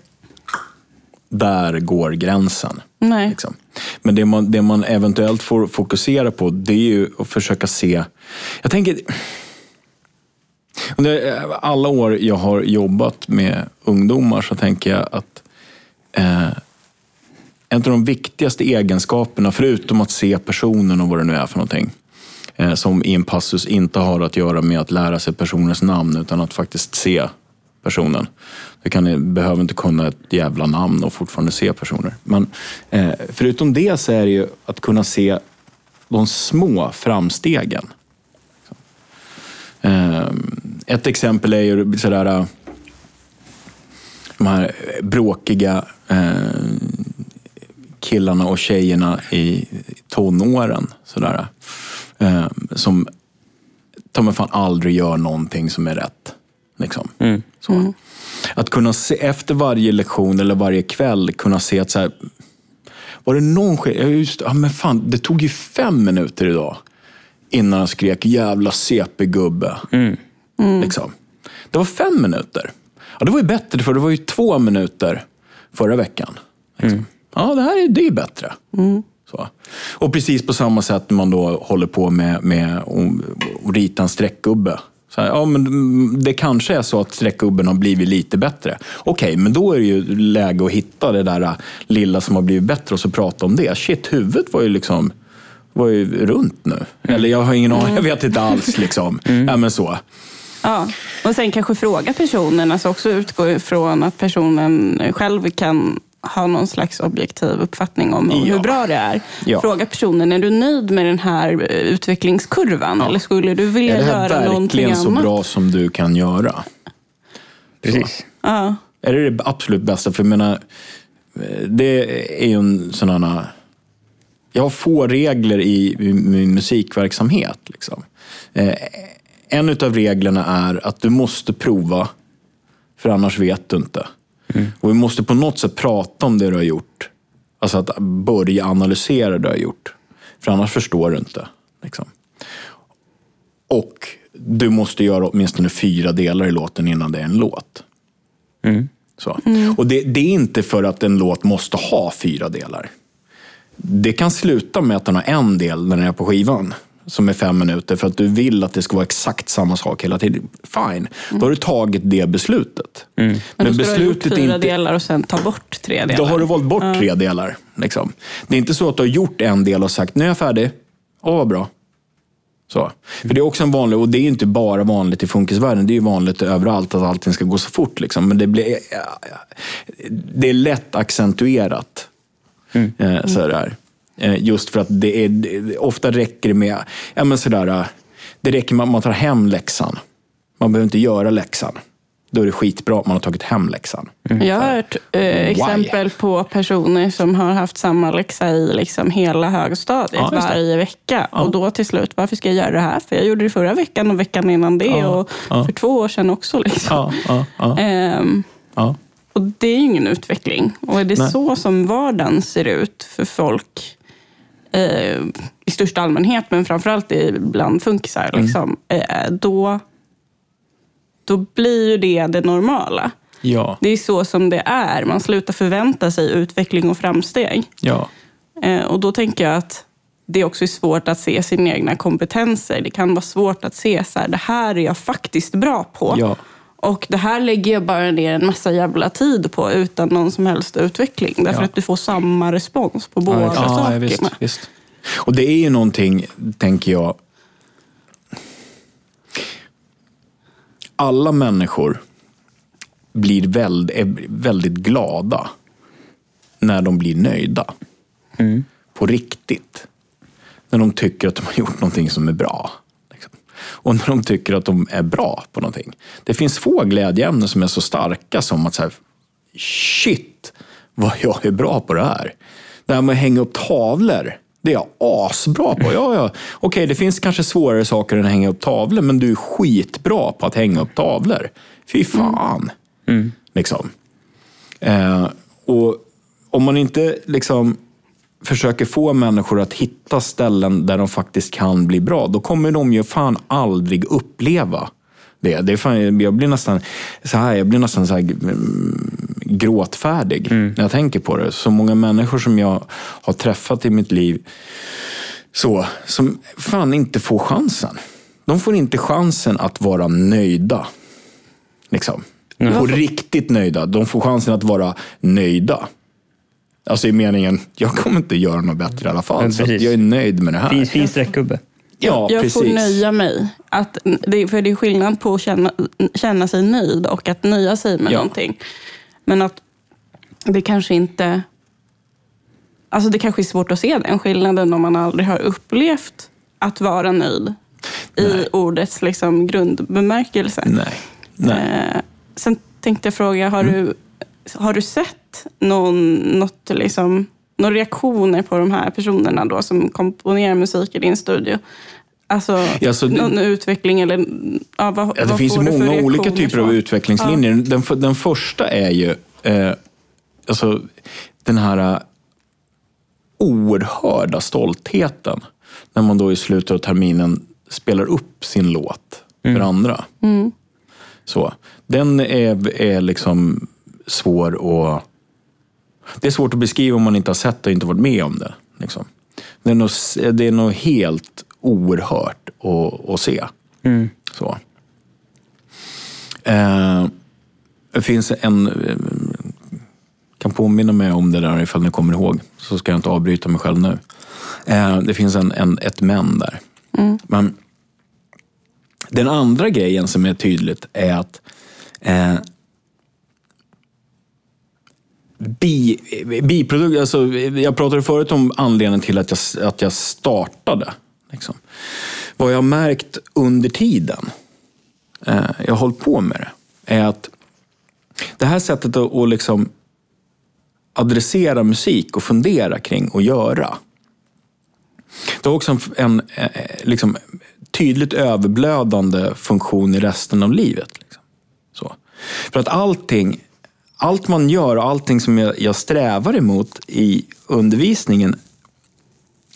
Speaker 3: Där går gränsen.
Speaker 1: Nej.
Speaker 3: Liksom. Men det man, det man eventuellt får fokusera på, det är ju att försöka se... Jag tänker... Under alla år jag har jobbat med ungdomar så tänker jag att eh, en av de viktigaste egenskaperna, förutom att se personen och vad det nu är för någonting, eh, som i en passus inte har att göra med att lära sig personens namn, utan att faktiskt se personen. Du kan, behöver inte kunna ett jävla namn och fortfarande se personer. Men eh, förutom det så är det ju att kunna se de små framstegen. Eh, ett exempel är ju sådär, eh, de här bråkiga eh, killarna och tjejerna i tonåren. Sådär, eh, som ta mig fan aldrig gör någonting som är rätt. Liksom. Så. Att kunna se efter varje lektion eller varje kväll kunna se att så här, var det någon ja, just, ja, men fan, det tog ju fem minuter idag innan han skrek jävla CP-gubbe. Liksom. Det var fem minuter. Ja, det var ju bättre för det var ju två minuter förra veckan. Liksom. Ja, det här är, det är bättre. Så. Och precis på samma sätt när man då håller på med, med att rita en streckgubbe. Så här, ja, men mm, det kanske är så att streckgubben har blivit lite bättre. Okej, men då är det ju läge att hitta det där äh, lilla som har blivit bättre och så prata om det. Shit, huvudet var ju liksom var ju runt nu. Eller jag har ingen aning, jag vet inte alls. Liksom. Ja, men så.
Speaker 1: Ja. Och sen kanske fråga personen, alltså också utgå ifrån att personen själv kan ha någon slags objektiv uppfattning om
Speaker 3: Ja.
Speaker 1: hur bra det är.
Speaker 3: Ja.
Speaker 1: Fråga personen, är du nöjd med den här eh, utvecklingskurvan? Eller skulle du vilja
Speaker 3: Är det här
Speaker 1: göra någonting
Speaker 3: verkligen så
Speaker 1: annat?
Speaker 3: bra som du kan göra?
Speaker 2: Precis.
Speaker 1: Ja.
Speaker 3: Är det det absolut bästa? För jag menar, eh, det är ju en sån här... Jag har få regler i min musikverksamhet. Liksom. Eh, En av reglerna är att du måste prova, för annars vet du inte. Och vi måste på något sätt prata om det du har gjort. Alltså att börja analysera det du har gjort. För annars förstår du inte. Liksom. Och du måste göra åtminstone fyra delar i låten innan det är en låt. Så. Och det, det är inte för att en låt måste ha fyra delar. Det kan sluta med att den har en del när den är på skivan, som är fem minuter, för att du vill att det ska vara exakt samma sak hela tiden. Fine, då har du tagit det beslutet.
Speaker 1: Men då ska du ha gjort fyra delar och sen ta bort tre delar.
Speaker 3: då har du valt bort tre delar. Liksom. Det är inte så att du har gjort en del och sagt, nu är jag färdig. Åh, vad bra. Så. För det är också en vanlig, och det är ju inte bara vanligt i funkisvärlden, det är ju vanligt överallt att allting ska gå så fort. Liksom. Men det, blir, det är lätt accentuerat. Eh, så är det här. Eh, just för att det är, ofta räcker det med, ja men sådär, eh, det räcker med att man tar hem läxan. Man behöver inte göra läxan. Då är det skitbra att man har tagit hem läxan.
Speaker 1: Mm. Jag har hört eh, exempel på personer som har haft samma läxa i liksom hela högstadiet ja, varje vecka. Ja. Och då till slut, varför ska jag göra det här? För jag gjorde det förra veckan och veckan innan det ja. och för två år sedan också. Liksom. Ehm, och det är ju ingen utveckling. Och är det Nej. så som vardagen ser ut för folk eh, i största allmänhet, men framförallt bland funkisar, mm. liksom, eh, då, då blir ju det det normala.
Speaker 3: Ja.
Speaker 1: Det är så som det är. Man slutar förvänta sig utveckling och framsteg.
Speaker 3: Ja.
Speaker 1: Eh, och då tänker jag att det också är svårt att se sina egna kompetenser. Det kan vara svårt att se så här, det här är jag faktiskt bra på.
Speaker 3: Ja.
Speaker 1: Och det här lägger jag bara ner en massa jävla tid på utan någon som helst utveckling. Därför ja. att du får samma respons på båda ja, sakerna. Ja, visst,
Speaker 3: visst. Och det är ju någonting, tänker jag. Alla människor blir väldigt, väldigt glada när de blir nöjda. Mm. På riktigt. När de tycker att de har gjort någonting som är bra och när de tycker att de är bra på någonting. Det finns få glädjeämnen som är så starka som att säga shit vad jag är bra på det här. Det här med att hänga upp tavlor, det är jag asbra på. Ja, ja. Okej, det finns kanske svårare saker än att hänga upp tavlor, men du är skitbra på att hänga upp tavlor. Fy fan. Mm. Liksom. Eh, och om man inte liksom försöker få människor att hitta ställen där de faktiskt kan bli bra, då kommer de ju fan aldrig uppleva det. det är fan, jag blir nästan så här, jag blir nästan så här, mm, gråtfärdig mm. när jag tänker på det. Så många människor som jag har träffat i mitt liv så, som fan inte får chansen. De får inte chansen att vara nöjda. Liksom. Mm. På riktigt nöjda. De får chansen att vara nöjda. Alltså i meningen, jag kommer inte göra något bättre i alla fall. Så jag är nöjd med det här.
Speaker 2: Fin, fin streckgubbe.
Speaker 1: Ja, jag precis. får nöja mig. Att, för det är skillnad på att känna, känna sig nöjd och att nöja sig med ja. någonting. Men att det kanske inte... Alltså det kanske är svårt att se den skillnaden om man aldrig har upplevt att vara nöjd. Nej. I ordets liksom grundbemärkelse.
Speaker 3: Nej. Nej.
Speaker 1: Eh, sen tänkte jag fråga, har, mm. du, har du sett någon, något liksom, några reaktioner på de här personerna då som komponerar musik i din studio? Alltså, ja, så någon utveckling eller ja, vad,
Speaker 3: ja, Det vad finns många olika typer av utvecklingslinjer. Ja. Den, den första är ju eh, alltså, den här uh, oerhörda stoltheten när man då i slutet av terminen spelar upp sin låt mm. för andra. Mm. Så, den är, är liksom svår att det är svårt att beskriva om man inte har sett det och inte varit med om det. Liksom. Det, är nog, det är nog helt oerhört att, att se. Mm. Så. Eh, det finns en... Eh, kan påminna mig om det där ifall ni kommer ihåg. Så ska jag inte avbryta mig själv nu. Eh, det finns en, en, ett men där. Mm. Men den andra grejen som är tydligt är att eh, bi, biprodukt, alltså, jag pratade förut om anledningen till att jag, att jag startade. Liksom. Vad jag har märkt under tiden, eh, jag har hållit på med det, är att det här sättet att, att liksom adressera musik och fundera kring och göra. Det har också en, en eh, liksom, tydligt överblödande funktion i resten av livet. Liksom. Så. För att allting allt man gör och allting som jag, jag strävar emot i undervisningen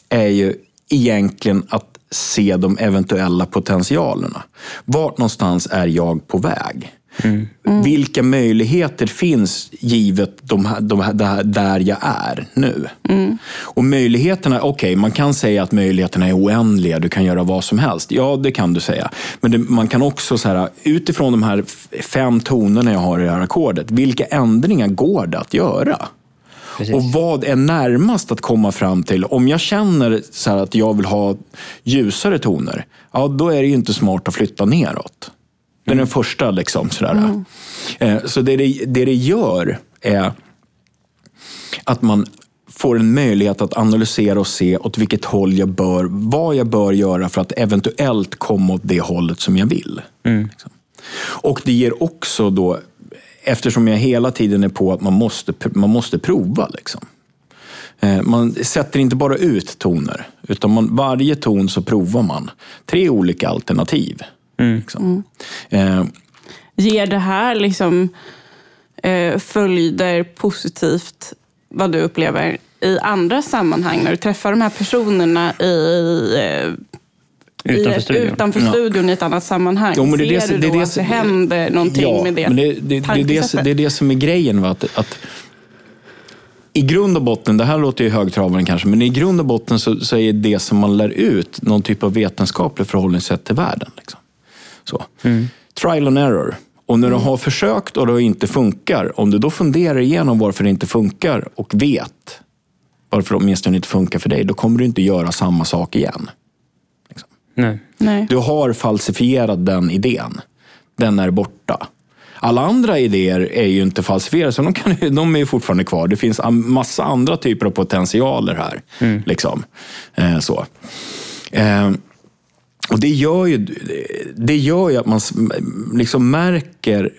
Speaker 3: är ju egentligen att se de eventuella potentialerna. Vart någonstans är jag på väg? Mm. Vilka möjligheter finns givet de här, de här, där jag är nu? Mm. Och möjligheterna, okej, okay, man kan säga att möjligheterna är oändliga, du kan göra vad som helst. Ja, det kan du säga. Men det, man kan också, så här, utifrån de här fem tonerna jag har i det här ackordet, vilka ändringar går det att göra? Precis. Och vad är närmast att komma fram till? Om jag känner så att jag vill ha ljusare toner, ja, då är det ju inte smart att flytta neråt. Det är den första. Liksom, sådär. Mm. Eh, så det det, det det gör är att man får en möjlighet att analysera och se åt vilket håll jag bör, vad jag bör göra för att eventuellt komma åt det hållet som jag vill. Liksom. Och det ger också då, eftersom jag hela tiden är på att man måste, man måste prova. Liksom. Eh, Man sätter inte bara ut toner, utan man, varje ton så provar man tre olika alternativ. Liksom. Eh,
Speaker 1: Ger det här liksom eh, följder positivt, vad du upplever, i andra sammanhang? När du träffar de här personerna i, eh,
Speaker 2: Utanför
Speaker 1: i,
Speaker 2: studion.
Speaker 1: utanför studion i ett annat sammanhang.
Speaker 3: Jo, men det är det
Speaker 1: Ser
Speaker 3: som-
Speaker 1: du
Speaker 3: det är
Speaker 1: då
Speaker 3: det
Speaker 1: att det händer någonting
Speaker 3: ja,
Speaker 1: med det
Speaker 3: men det, det, det, är det, det är det som är grejen. Va? Att, att I grund och botten, det här låter ju högtravande kanske, men i grund och botten så, så är det som man lär ut någon typ av vetenskaplig förhållningssätt till världen. Liksom. Så. Trial and error. Och när du har försökt och det inte funkar, om du då funderar igenom varför det inte funkar och vet varför det åtminstone inte funkar för dig, då kommer du inte göra samma sak igen.
Speaker 2: Nej.
Speaker 1: Nej.
Speaker 3: Du har falsifierat den idén. Den är borta. Alla andra idéer är ju inte falsifierade, så de, kan, ju- de är ju fortfarande kvar. Det finns en massa andra typer av potentialer här. Liksom. Eh, så. Eh, och det gör, ju, det gör ju att man liksom märker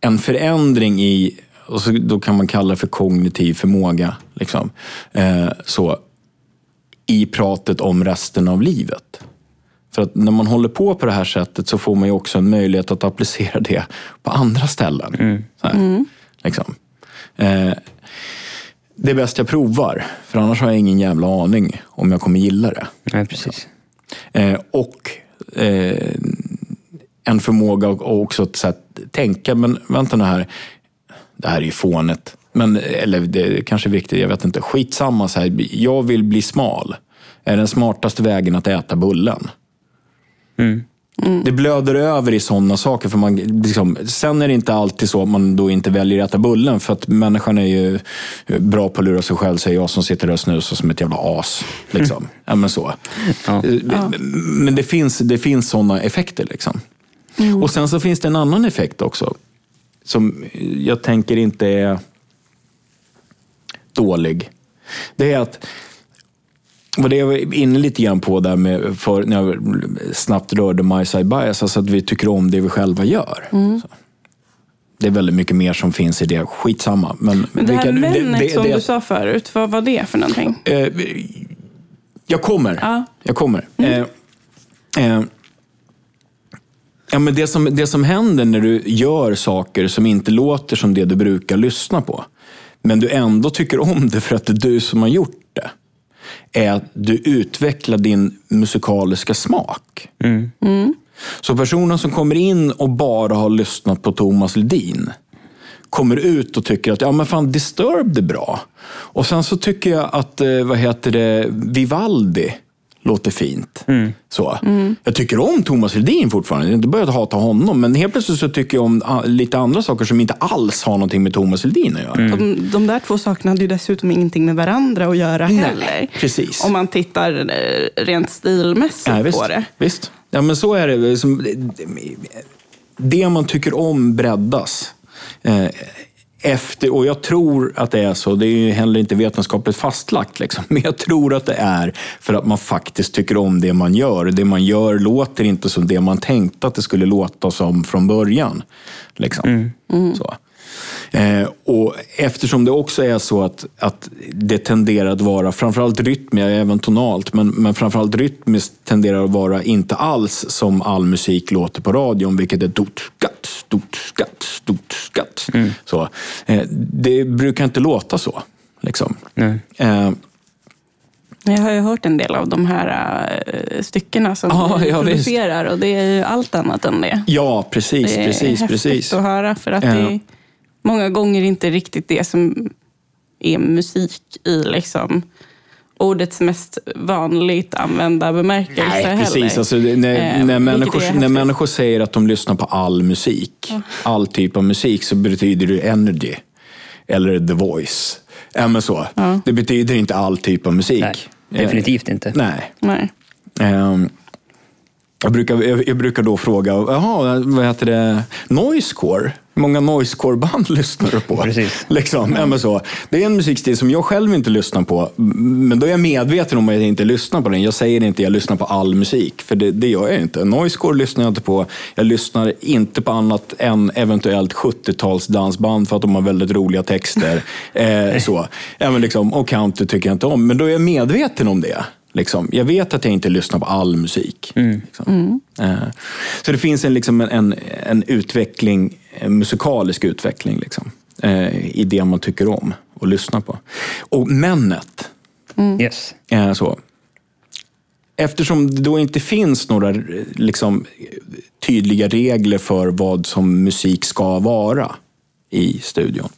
Speaker 3: en förändring i, och så, då kan man kalla det för kognitiv förmåga, liksom. eh, så, i pratet om resten av livet. För att när man håller på på det här sättet så får man ju också en möjlighet att applicera det på andra ställen. Så här, liksom. eh, det är bäst jag provar, för annars har jag ingen jävla aning om jag kommer gilla det.
Speaker 2: Nej, precis.
Speaker 3: Eh, och eh, en förmåga att också att så här, tänka, men vänta nu här, det här är ju fånet. Men, eller det är kanske är viktigt, jag vet inte. Skitsamma, så här, jag vill bli smal. Är den smartaste vägen att äta bullen? Mm. Det blöder över i sådana saker. För man, liksom, sen är det inte alltid så att man då inte väljer att äta bullen. För att människan är ju bra på att lura sig själv, säger jag som sitter där och snusar som ett jävla as. Liksom. Ja, men så.
Speaker 2: Ja.
Speaker 3: Eh, Men det finns, det finns sådana effekter. Liksom. Och sen så finns det en annan effekt också. Som jag tänker inte är dålig. Det är att vad det jag var inne lite grann på där med för, när jag snabbt rörde My Side Bias, alltså att vi tycker om det vi själva gör. Så. Det är väldigt mycket mer som finns i det. Skitsamma. Men,
Speaker 1: Men det här
Speaker 3: kan-
Speaker 1: männet som
Speaker 3: det-
Speaker 1: du sa förut, vad var det för någonting?
Speaker 3: Eh, jag kommer.
Speaker 1: Ja.
Speaker 3: Jag kommer. Eh, eh, ja, men det, som, det som händer när du gör saker som inte låter som det du brukar lyssna på, men du ändå tycker om det för att det är du som har gjort det, är att du utvecklar din musikaliska smak. Så personen som kommer in och bara har lyssnat på Thomas Ledin kommer ut och tycker att ja, men fan, Disturbed är bra. Och sen så tycker jag att eh, vad heter det, Vivaldi låter fint. Så. Jag tycker om Thomas Ledin fortfarande. Jag har inte börjat hata honom. Men helt plötsligt så tycker jag om ah, lite andra saker som inte alls har någonting med Thomas Ledin att göra.
Speaker 1: De, de där två sakerna hade ju dessutom ingenting med varandra att göra heller.
Speaker 3: precis.
Speaker 1: Om man tittar eh, rent stilmässigt
Speaker 3: Ja, visst,
Speaker 1: på det.
Speaker 3: visst. Ja, men så är det. Det man tycker om breddas. Efter, och jag tror att det är så, det är ju heller inte vetenskapligt fastlagt, liksom. men jag tror att det är för att man faktiskt tycker om det man gör. Det man gör låter inte som det man tänkte att det skulle låta som från början. Liksom. Så. Eh, och eftersom det också är så att, att det tenderar att vara, framförallt rytmiskt, även tonalt, men, men framförallt rytmiskt tenderar att vara inte alls som all musik låter på radion, vilket är dot, skatt, dot, skatt, dot, skatt. Så. Eh, det brukar inte låta så. Liksom.
Speaker 2: Nej.
Speaker 3: Eh,
Speaker 1: Jag har ju hört en del av de här eh, styckena som
Speaker 3: Ja,
Speaker 1: vi
Speaker 3: ja, visst.
Speaker 1: producerar och det är ju allt annat än det.
Speaker 3: ja, precis,
Speaker 1: Det är
Speaker 3: precis,
Speaker 1: häftigt
Speaker 3: precis.
Speaker 1: att höra för att
Speaker 3: Ja.
Speaker 1: det är många gånger inte riktigt det som är musik i liksom ordets mest vanligt använda bemärkelse
Speaker 3: Nej,
Speaker 1: heller.
Speaker 3: precis. Alltså, det- när,
Speaker 1: Eh,
Speaker 3: när, människor,
Speaker 1: är
Speaker 3: när människor säger att de lyssnar på all musik, all typ av musik, så betyder det energy. Eller the voice. Men så. Det betyder inte all typ av musik.
Speaker 2: Nej, definitivt inte.
Speaker 3: Nej.
Speaker 1: Nej.
Speaker 3: Ehm, Jag brukar, jag, jag brukar då fråga, jaha, vad heter det, noisecore? Hur många noisecore-band lyssnar du på?
Speaker 2: Precis.
Speaker 3: Liksom, men så. Det är en musikstil som jag själv inte lyssnar på, men då är jag medveten om att jag inte lyssnar på den. Jag säger inte att jag lyssnar på all musik, för det, det gör jag inte. Noisecore lyssnar jag inte på. Jag lyssnar inte på annat än eventuellt 70-tals dansband för att de har väldigt roliga texter. eh, så. Men liksom, och country tycker jag inte om, men då är jag medveten om det. Liksom. Jag vet att jag inte lyssnar på all musik. Mm. Liksom. Mm. Så det finns en, liksom en, en utveckling, en musikalisk utveckling liksom, eh, i det man tycker om och lyssnar på. Och männet.
Speaker 2: Mm. Yes.
Speaker 3: Så. Eftersom det då inte finns några liksom, tydliga regler för vad som musik ska vara i studion.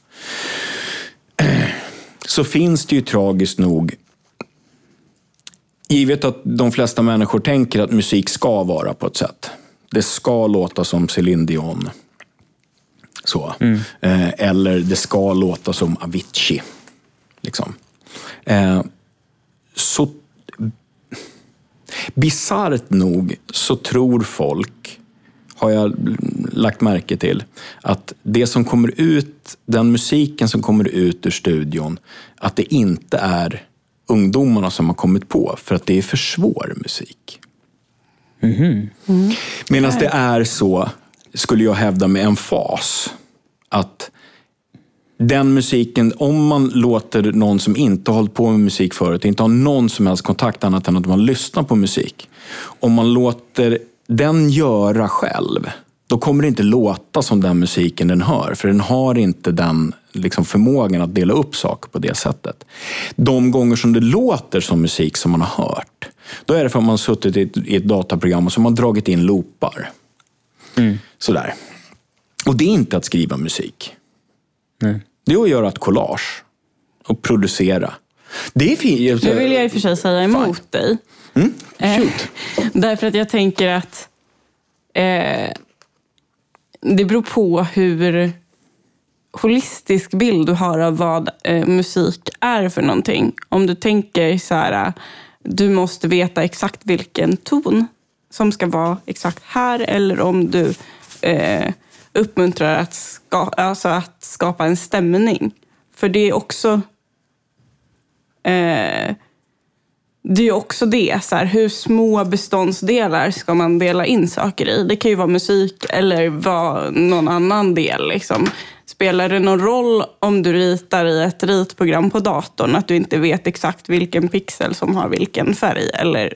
Speaker 3: Så finns det ju tragiskt nog Givet att de flesta människor tänker att musik ska vara på ett sätt. Det ska låta som Céline Dion. Så. Mm. Eh, eller det ska låta som Avicii. Liksom. Eh, så Bisarrt nog så tror folk, har jag lagt märke till, att det som kommer ut, den musiken som kommer ut ur studion, att det inte är ungdomarna som har kommit på för att det är för svår musik. Mm. Mm. Medan det är så, skulle jag hävda med en fas, att den musiken, om man låter någon som inte har hållit på med musik förut, inte har någon som helst kontakt annat än att man lyssnar på musik. Om man låter den göra själv, då kommer det inte låta som den musiken den hör. För den har inte den liksom, förmågan att dela upp saker på det sättet. De gånger som det låter som musik som man har hört, då är det för att man har suttit i ett, i ett dataprogram och så har man dragit in loopar. Mm. Sådär. Och det är inte att skriva musik. Nej. Det är att göra ett collage och producera. Det är fint.
Speaker 1: Nu vill jag i och för sig säga emot Fine. dig. Mm? Eh, därför att jag tänker att eh, det beror på hur holistisk bild du har av vad eh, musik är för någonting. Om du tänker så här, du måste veta exakt vilken ton som ska vara exakt här eller om du eh, uppmuntrar att, ska, alltså att skapa en stämning. För det är också eh, det är också det, så här, hur små beståndsdelar ska man dela in saker i? Det kan ju vara musik eller vara någon annan del. Liksom. Spelar det någon roll om du ritar i ett ritprogram på datorn att du inte vet exakt vilken pixel som har vilken färg? Eller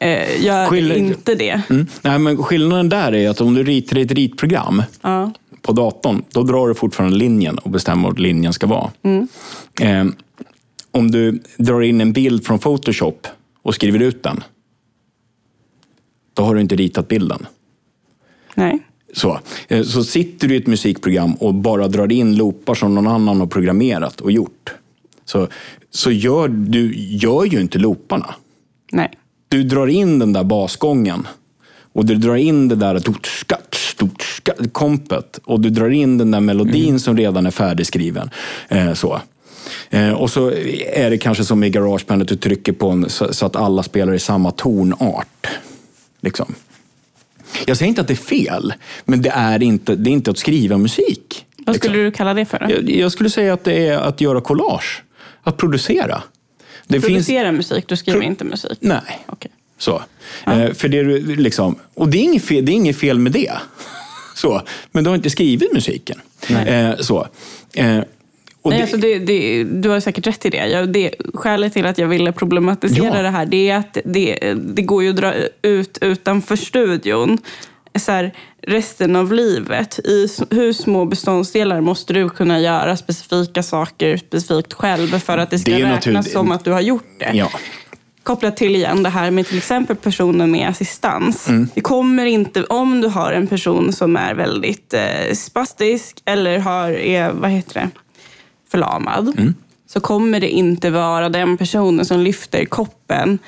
Speaker 1: eh, gör Skill inte det?
Speaker 3: Mm. Nej, men skillnaden där är att om du ritar i ett ritprogram ja. på datorn, då drar du fortfarande linjen och bestämmer vad linjen ska vara. Mm. Eh, om du drar in en bild från Photoshop och skriver ut den, då har du inte ritat bilden.
Speaker 1: Nej.
Speaker 3: Så, eh, så sitter du i ett musikprogram och bara drar in loopar som någon annan har programmerat och gjort, så, så gör du gör ju inte looparna.
Speaker 1: Nej.
Speaker 3: Du drar in den där basgången och du drar in det där kompet och du drar in den där melodin mm. som redan är färdigskriven. Eh, så. Eh, och så är det kanske som i Garageband att du trycker på en så, så, att alla spelar i samma tonart. Liksom. Jag säger inte att det är fel, men det är inte, det är inte att skriva musik.
Speaker 1: Vad skulle liksom. du kalla det för?
Speaker 3: Jag, jag, skulle säga att det är att göra collage. Att producera.
Speaker 1: Det producera finns... musik, du skriver Pro... inte musik?
Speaker 3: Nej. Okay. Så. Ja. Eh, för det, liksom, och det är, inget fel, det är inget fel med det. så. Men du har inte skrivit musiken. Eh, så. Eh,
Speaker 1: Nej, det... Alltså det, det, du har säkert rätt i det. Jag, det. Skälet till att jag ville problematisera ja. det här det är att det, det går ju att dra ut utanför studion. Så här, resten av livet. I hur små beståndsdelar måste du kunna göra specifika saker specifikt själv för att det ska det räknas som att du har gjort det?
Speaker 3: Ja
Speaker 1: kopplat till igen det här med till exempel personer med assistans. Mm. Det kommer inte, om du har en person som är väldigt eh, spastisk eller har, är, vad heter det, förlamad mm. så kommer det inte vara den personen som lyfter koppen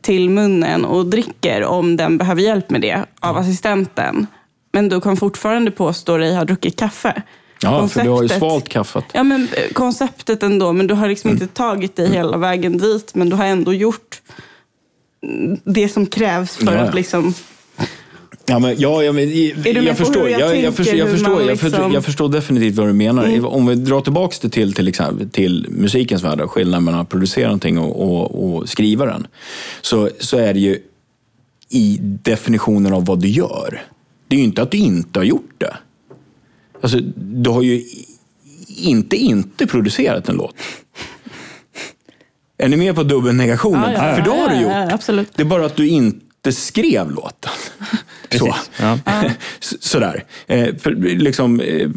Speaker 1: till munnen och dricker om den behöver hjälp med det av assistenten. Men du kan fortfarande påstå dig ha druckit kaffe.
Speaker 3: Ja, konceptet, för du har ju svalt kaffet.
Speaker 1: Ja, men eh, konceptet ändå. Men du har liksom mm. inte tagit dig hela vägen dit. Men du har ändå gjort det som krävs för ja, ja. att liksom
Speaker 3: Ja, men, ja, ja, men, jag, förstår,
Speaker 1: jag
Speaker 3: jag, jag, förstår, jag, förstår, jag, förstår,
Speaker 1: liksom-
Speaker 3: jag förstår definitivt vad du menar. Om vi drar tillbaka det till, till, exempel, till musikens värld, skillnaden mellan att producera någonting och, och, och skriva den, så, så är det ju i definitionen av vad du gör. Det är ju inte att du inte har gjort det. Alltså, du har ju inte inte producerat en låt. Är ni med på dubbelnegationen?
Speaker 1: Ja, ja,
Speaker 3: För då har du gjort. Det är bara att du inte skrev låten. Så.
Speaker 2: Ja.
Speaker 3: Sådär. Eh, för, liksom, eh,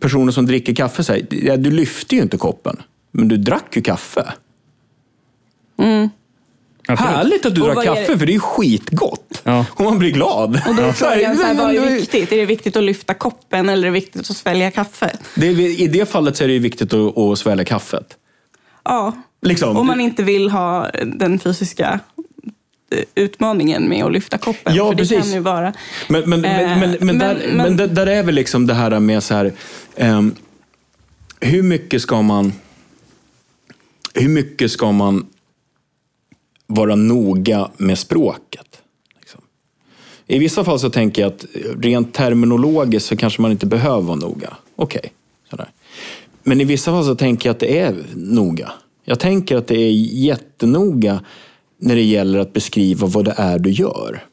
Speaker 3: personer som dricker kaffe säger, ja, du lyfte ju inte koppen, men du drack ju kaffe.
Speaker 2: Absolut.
Speaker 3: Härligt att du
Speaker 1: är
Speaker 3: kaffe,
Speaker 1: det-
Speaker 3: för det är skitgott.
Speaker 2: Ja.
Speaker 3: Och man blir glad.
Speaker 1: Och då är frågan, så här, vad är viktigt? Är det viktigt att lyfta koppen eller är det viktigt att svälja kaffe?
Speaker 3: det är, I det fallet så är det ju viktigt att, att svälja kaffet.
Speaker 1: Ja,
Speaker 3: Liksom.
Speaker 1: om man inte vill ha den fysiska utmaningen med att lyfta koppen.
Speaker 3: Ja,
Speaker 1: för det
Speaker 3: precis.
Speaker 1: kan ju vara...
Speaker 3: Men, men, men,
Speaker 1: Eh,
Speaker 3: men, men, där, men, där, där är väl liksom det här med så här, ehm, hur mycket ska man hur mycket ska man vara noga med språket? Liksom? I vissa fall så tänker jag att rent terminologiskt så kanske man inte behöver vara noga. Okej, sådär. Men i vissa fall så tänker jag att det är noga. Jag tänker att det är jättenoga när det gäller att beskriva vad det är du gör.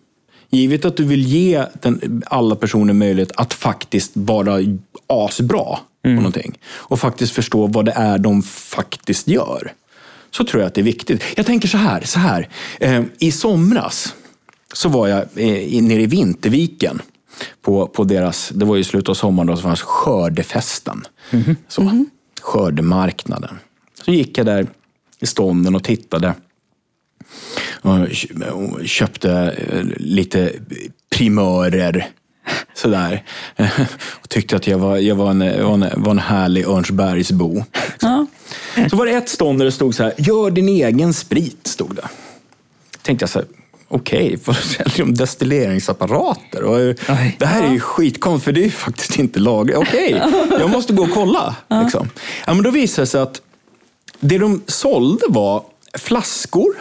Speaker 3: Givet att du vill ge den, alla personer möjlighet att faktiskt vara asbra på någonting och faktiskt förstå vad det är de faktiskt gör. Så tror jag att det är viktigt. Jag tänker så här, så här. Eh, I somras så var jag eh, i- nere i Vinterviken på, på deras, det var ju slutet av sommaren då, så fanns skördefesten. Så, skördemarknaden. Så gick jag där i stånden och tittade och kö- och köpte eh, lite primörer. Sådär. Och tyckte att jag var, jag var, en, var, en, var en härlig Örnsbergsbo.
Speaker 1: Ja.
Speaker 3: Så var det ett stånd där det stod så här, gör din egen sprit, stod det. Tänkte jag så här, okej, vad säljer de destilleringsapparater? Och, det här är ju skitkonstigt, för det är ju faktiskt inte lagligt. Okej, jag måste gå och kolla. Liksom. Ja, men då visade det sig att det de sålde var flaskor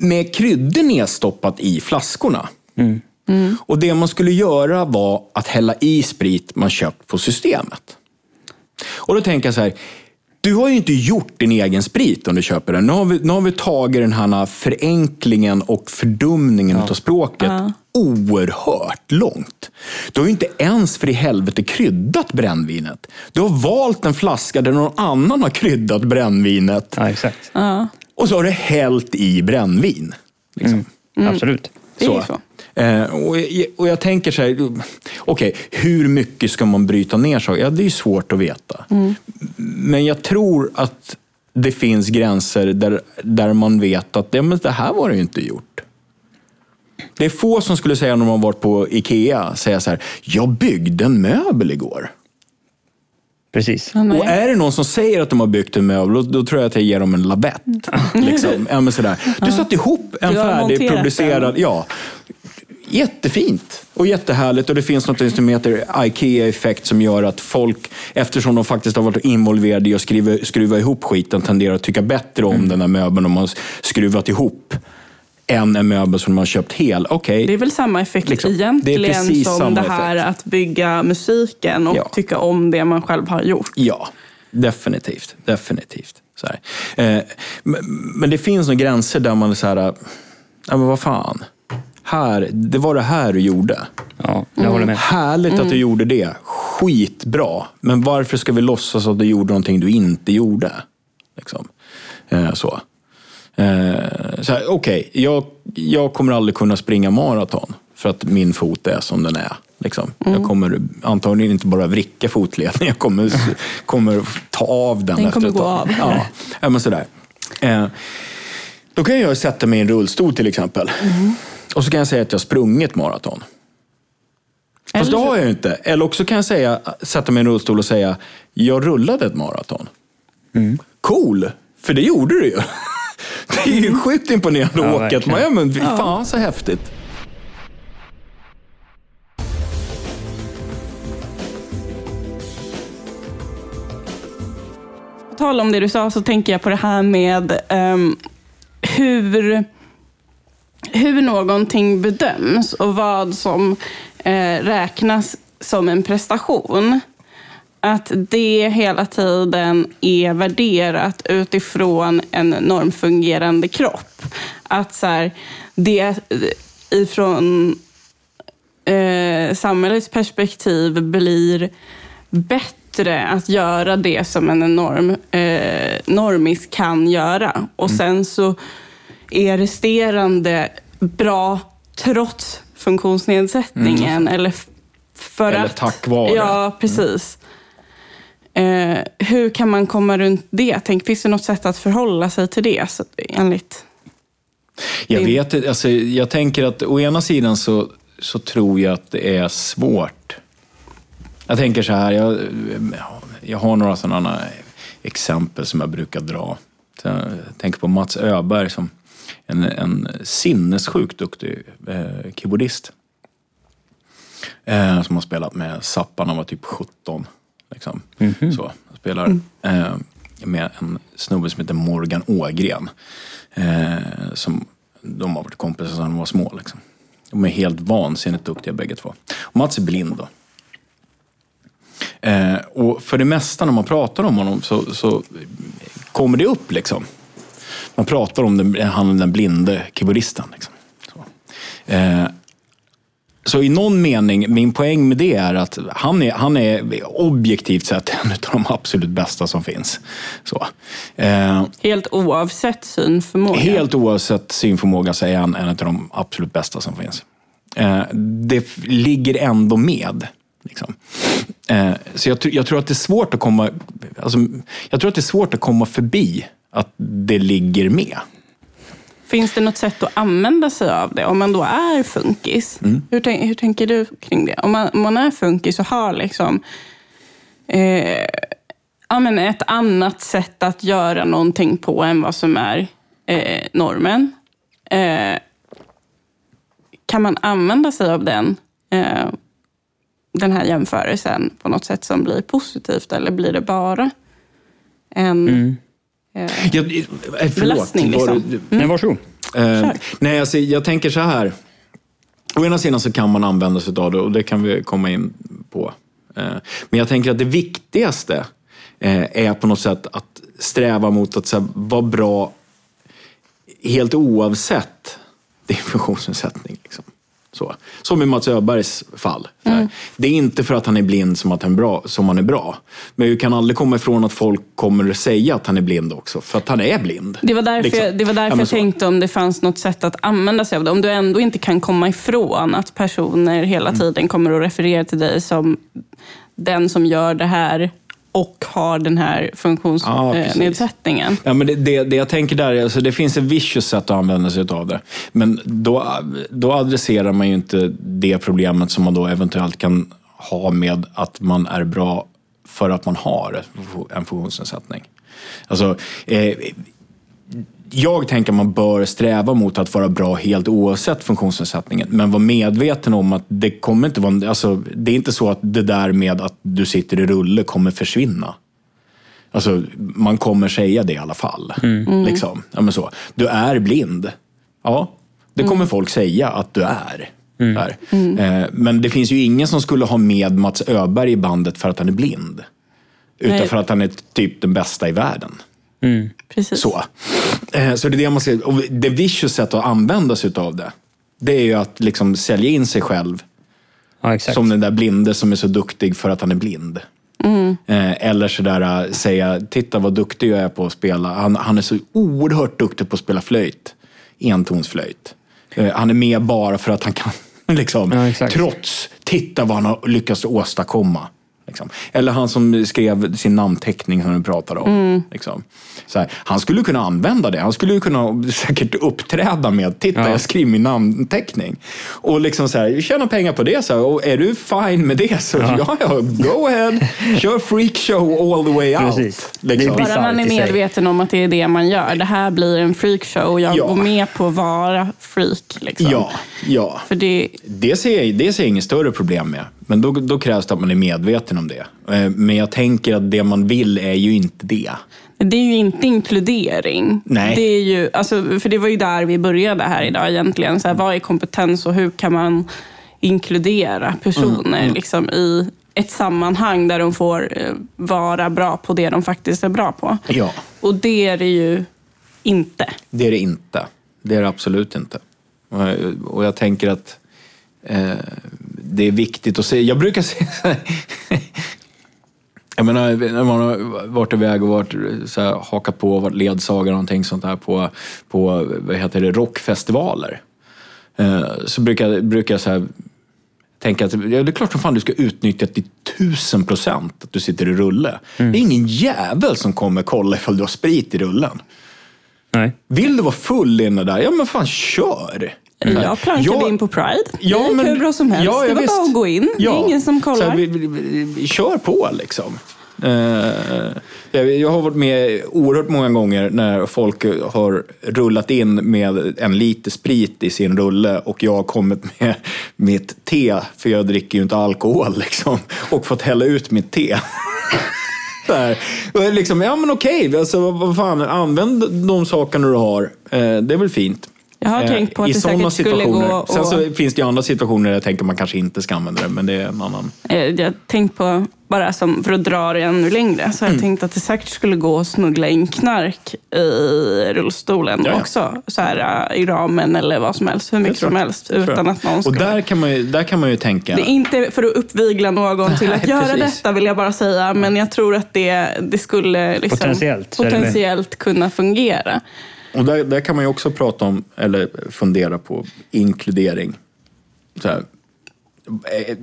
Speaker 3: med kryddor nedstoppat i flaskorna. Och det man skulle göra var att hälla i sprit man köpt på systemet. Och då tänker jag så här, du har ju inte gjort din egen sprit om du köper den. Nu har vi, nu har vi tagit den här förenklingen och fördumningen av språket oerhört långt. Du har ju inte ens för i helvete kryddat brännvinet. Du har valt en flaska där någon annan har kryddat brännvinet
Speaker 2: Ja, exakt.
Speaker 3: Och så har du hällt i brännvin. Liksom.
Speaker 2: Absolut.
Speaker 1: Det är ju så.
Speaker 3: Eh, och, jag, och jag tänker så här, okej, hur mycket ska man bryta ner saker? Ja, det är svårt att veta. Men jag tror att det finns gränser där, där man vet att ja, men det här var det ju inte gjort. Det är få som skulle säga när man varit på Ikea, säga så här, jag byggde en möbel igår.
Speaker 2: Precis.
Speaker 1: Nej.
Speaker 3: Och är det någon som säger att de har byggt en möbel, då, då tror jag att jag ger dem en lavett. Liksom. Ja, men sådär. Du satte ihop en färdigproducerad...
Speaker 1: den.
Speaker 3: Ja, jättefint och jättehärligt. Och det finns något som heter IKEA-effekt som gör att folk, eftersom de faktiskt har varit involverade i att skriva, skruva ihop skiten, tenderar att tycka bättre om den här möbeln om man skruvat ihop än en möbel som man har köpt hel. Okej,
Speaker 1: Det är väl samma effekt
Speaker 3: Liksom, det är
Speaker 1: egentligen
Speaker 3: precis
Speaker 1: som det här
Speaker 3: effekt.
Speaker 1: att bygga musiken och
Speaker 3: Ja.
Speaker 1: tycka om det man själv har gjort.
Speaker 3: Ja, definitivt. Definitivt. Så här. Eh, men, det finns några gränser där man är så här, ja men vad fan. Här, det var det här du gjorde.
Speaker 2: Ja, jag håller med.
Speaker 3: Härligt att du gjorde det. Skitbra. Men varför ska vi låtsas att du gjorde någonting du inte gjorde? Liksom. Eh, så. Eh, Okej, jag, jag kommer aldrig kunna springa maraton för att min fot är som den är. Liksom. Jag kommer antagligen inte bara vricka fotleden, jag kommer, kommer ta av den,
Speaker 1: Den
Speaker 3: efter
Speaker 1: kommer gå av.
Speaker 3: Ja, ja men sådär. Eh, då kan jag sätta mig i en rullstol till exempel. Och så kan jag säga att jag har sprungit maraton. Fast
Speaker 1: Eller
Speaker 3: det har jag ju inte. Eller också kan jag säga, sätta mig i en rullstol och säga, jag rullade ett maraton. Cool, för det gjorde du ju. Det är ju sjukt imponerande
Speaker 2: Ja,
Speaker 3: att åka ett
Speaker 2: verkligen.
Speaker 3: ja, men fy Fan så häftigt.
Speaker 1: På tal om det du sa så tänker jag på det här med ehm, hur hur någonting bedöms och vad som eh, räknas som en prestation. Att det hela tiden är värderat utifrån en normfungerande kropp. Att så här, det ifrån eh, samhällets perspektiv blir bättre att göra det som en norm, eh, normis kan göra. Och mm. sen så är resterande bra trots funktionsnedsättningen. Mm. Eller, för
Speaker 3: eller
Speaker 1: att,
Speaker 3: tack vare.
Speaker 1: Ja, precis. Mm. Eh, hur kan man komma runt det? Tänk, finns det något sätt att förhålla sig till det så, enligt
Speaker 3: jag vet alltså, jag tänker att å ena sidan så, så tror jag att det är svårt. Jag tänker så här, jag, jag har några sådana exempel som jag brukar dra. Jag tänker på Mats Öberg som en, en sinnessjukt duktig eh, keyboardist. Eh, som har spelat med Zappa när han var typ 17. Liksom. Mm -hmm. så, spelar mm. eh, med en snubbe som heter Morgan Ågren. Eh, som de har varit kompisar sedan de var små. Liksom. De är helt vansinnigt duktiga bägge två. Och Mats är blind då. Eh, och för det mesta när man pratar om honom så, så kommer det upp liksom. Man pratar om den, han den blinde keyboardisten. Liksom. Eh, så i någon mening, min poäng med det är att han är, han är objektivt sett en av de absolut bästa som finns. Så.
Speaker 1: Eh, helt oavsett synförmåga?
Speaker 3: Helt oavsett synförmåga så är han en av de absolut bästa som finns. Eh, det ligger ändå med. Liksom. Eh, så jag, jag, tror att det är svårt att komma, alltså, jag tror att det är svårt att komma förbi att det ligger med.
Speaker 1: Finns det något sätt att använda sig av det om man då är funkis? Mm. Hur, hur, tänker du kring det? Om man, om man är funkis och har liksom, eh, ja, men ett annat sätt att göra någonting på än vad som är eh, normen. Eh, kan man använda sig av den, eh, den här jämförelsen på något sätt som blir positivt eller blir det bara en mm eh, jag, eh, belastning. Liksom. Mm.
Speaker 2: Nej, varsågod.
Speaker 3: Eh, nej, alltså, jag tänker så här. Å ena sidan så kan man använda sig av det och det kan vi komma in på. Eh, men jag tänker att det viktigaste eh, är på något sätt att sträva mot att här, vara bra helt oavsett din funktionsnedsättning. Liksom. Så. Som i Mats Öbergs fall. Mm. Det är inte för att han är blind som att han är bra. Som han är bra. Men vi kan aldrig komma ifrån att folk kommer att säga att han är blind också. För att han är blind.
Speaker 1: Det var därför, liksom. jag, det var därför ja, jag tänkte om det fanns något sätt att använda sig av det. Om du ändå inte kan komma ifrån att personer hela mm. tiden kommer att referera till dig som den som gör det här och har den här funktionsnedsättningen.
Speaker 3: Ja, ja, men det, det, det, jag tänker där, är alltså det finns ett vicious sätt att använda sig av det. Men då, då adresserar man ju inte det problemet som man då eventuellt kan ha med att man är bra för att man har en funktionsnedsättning. Alltså, eh, jag tänker att man bör sträva mot att vara bra helt oavsett funktionsnedsättningen. Men vara medveten om att det kommer inte vara... Alltså, det är inte så att det där med att du sitter i rulle kommer försvinna. Alltså, man kommer säga det i alla fall. Mm. Liksom. Ja, så. Du är blind. Ja, det kommer mm. folk säga att du är. Mm. mm. Eh, men det finns ju ingen som skulle ha med Mats Öberg i bandet för att han är blind. Utan Nej. för att han är typ den bästa i världen.
Speaker 1: Mm. Precis.
Speaker 3: Så. Eh, så det är det man ser. Och det vicious sätt att använda sig av det, det är ju att liksom sälja in sig själv ja, som den där blinde som är så duktig för att han är blind. Mm. Eh, eller sådär äh, säga, titta vad duktig jag är på att spela. Han, han är så oerhört duktig på att spela flöjt. Entonsflöjt. Eh, han är med bara för att han kan, liksom, ja, trots, titta vad han har lyckats åstadkomma. Liksom. Eller han som skrev sin namnteckning som du pratade om. Mm. Liksom. Så här, han skulle kunna använda det. Han skulle kunna säkert uppträda med, titta ja. jag skriver min namnteckning. Och liksom så här, tjäna pengar på det. Så här, och är du fine med det så ja, ja, ja go ahead. Kör freakshow all the way out. Precis.
Speaker 1: Liksom. Bara man är medveten om att det är det man gör. Det här blir en freakshow. Jag ja. går med på att vara freak. Liksom.
Speaker 3: Ja, ja. För det... Det, ser jag, det ser jag inget större problem med. Men då, då krävs det att man är medveten om det. Eh, men jag tänker att det man vill är ju inte det.
Speaker 1: Det är ju inte inkludering.
Speaker 3: Nej.
Speaker 1: Det är ju, alltså, för det var ju där vi började här idag egentligen. Så här, vad är kompetens och hur kan man inkludera personer liksom, i ett sammanhang där de får eh, vara bra på det de faktiskt är bra på.
Speaker 3: Ja.
Speaker 1: Och det är det ju inte.
Speaker 3: Det är det inte. Det är det absolut inte. Och jag, och jag tänker att eh, det är viktigt att se. Jag brukar säga. Jag menar, när man har varit iväg och varit, så här, hakat på och varit ledsagare och någonting sånt där på, på vad heter det, rockfestivaler. Eh, så brukar, brukar jag så här, tänka att ja, det är klart som fan du ska utnyttja till tusen procent att du sitter i rulle. Det är ingen jävel som kommer kolla ifall du har sprit i rullen.
Speaker 2: Nej.
Speaker 3: Vill du vara full inne där, ja men fan kör!
Speaker 1: Jag plankade
Speaker 3: Ja,
Speaker 1: in på Pride.
Speaker 3: Ja,
Speaker 1: det gick
Speaker 3: men-
Speaker 1: hur bra som helst.
Speaker 3: ja, ja,
Speaker 1: det var
Speaker 3: visst.
Speaker 1: bara att gå in. Det är ingen som
Speaker 3: Så här,
Speaker 1: kollar.
Speaker 3: vi, vi, vi, kör på liksom. Eh, jag, har varit med oerhört många gånger när folk har rullat in med en liter sprit i sin rulle och jag har kommit med mitt te, för jag dricker ju inte alkohol, liksom, och fått hälla ut mitt te. Här. Och liksom, ja men okej, alltså, vad fan, använd de sakerna du har. Eh, det är väl fint.
Speaker 1: Jag har
Speaker 3: Eh,
Speaker 1: tänkt på att
Speaker 3: i
Speaker 1: det
Speaker 3: sådana
Speaker 1: säkert skulle
Speaker 3: situationer.
Speaker 1: gå och-
Speaker 3: Sen så finns det ju andra situationer där jag tänker man kanske inte ska använda det, men det är en annan.
Speaker 1: Eh, Jag har tänkt på, bara som för att dra det ännu längre, så har jag
Speaker 3: Mm.
Speaker 1: tänkt att det säkert skulle gå att smuggla in knark i rullstolen
Speaker 3: Ja, ja.
Speaker 1: också. Så här, äh, I ramen eller vad som helst, hur mycket som helst. Utan att någon ska...
Speaker 3: Och där kan man ju, där kan man ju tänka...
Speaker 1: Det är inte för att uppvigla någon till att
Speaker 3: Nej,
Speaker 1: göra
Speaker 3: precis.
Speaker 1: detta, vill jag bara säga. Men jag tror att det, det skulle liksom
Speaker 2: Potentiellt,
Speaker 1: potentiellt kunna fungera.
Speaker 3: Och där, där kan man ju också prata om, eller fundera på, inkludering. Så här, eh,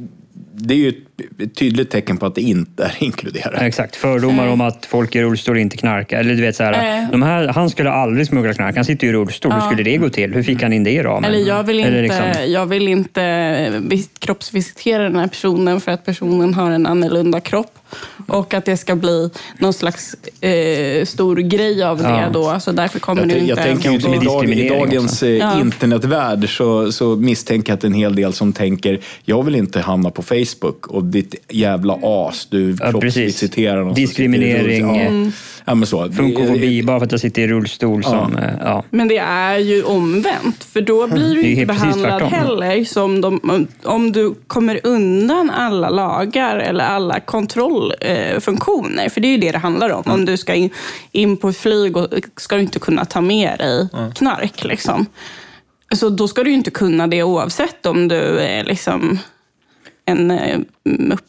Speaker 3: det är ju ett- tydligt tecken på att det inte är inkludera.
Speaker 2: Exakt, fördomar om att folk i rullstol inte knarkar. Eller du vet så här,
Speaker 1: Nej.
Speaker 2: de här, han skulle aldrig smuggla knark, han sitter ju i rullstol. Hur skulle det gå till? Hur fick han in det i ramen?
Speaker 1: Eller jag vill
Speaker 2: Eller
Speaker 1: inte,
Speaker 2: liksom-
Speaker 1: jag vill inte vis- kroppsvisitera den här personen för att personen har en annorlunda kropp. Och att det ska bli någon slags eh, stor grej av det
Speaker 2: Ja.
Speaker 1: då. Så därför kommer
Speaker 3: Jag,
Speaker 1: det inte...
Speaker 3: jag tänker ju i, dag, i dagens eh,
Speaker 1: Ja.
Speaker 3: internetvärld så, så misstänker jag att det en hel del som tänker jag vill inte hamna på Facebook och ditt jävla as, du
Speaker 2: Ja,
Speaker 3: kroppsvisiterar någon
Speaker 2: Diskriminering,
Speaker 3: sitter i rull- Ja. ja, men så.
Speaker 2: Funkofobi, bara för att jag sitter i rullstol. Som, eh, ja.
Speaker 1: Men det är ju omvänt, för då blir du inte behandlad heller som de, om du kommer undan alla lagar eller alla kontrollfunktioner. För det är ju det det handlar om. Om du ska in, in på ett flyg och ska du inte kunna ta med dig knark. Liksom. Så då ska du ju inte kunna det oavsett om du är liksom en eh, mupp.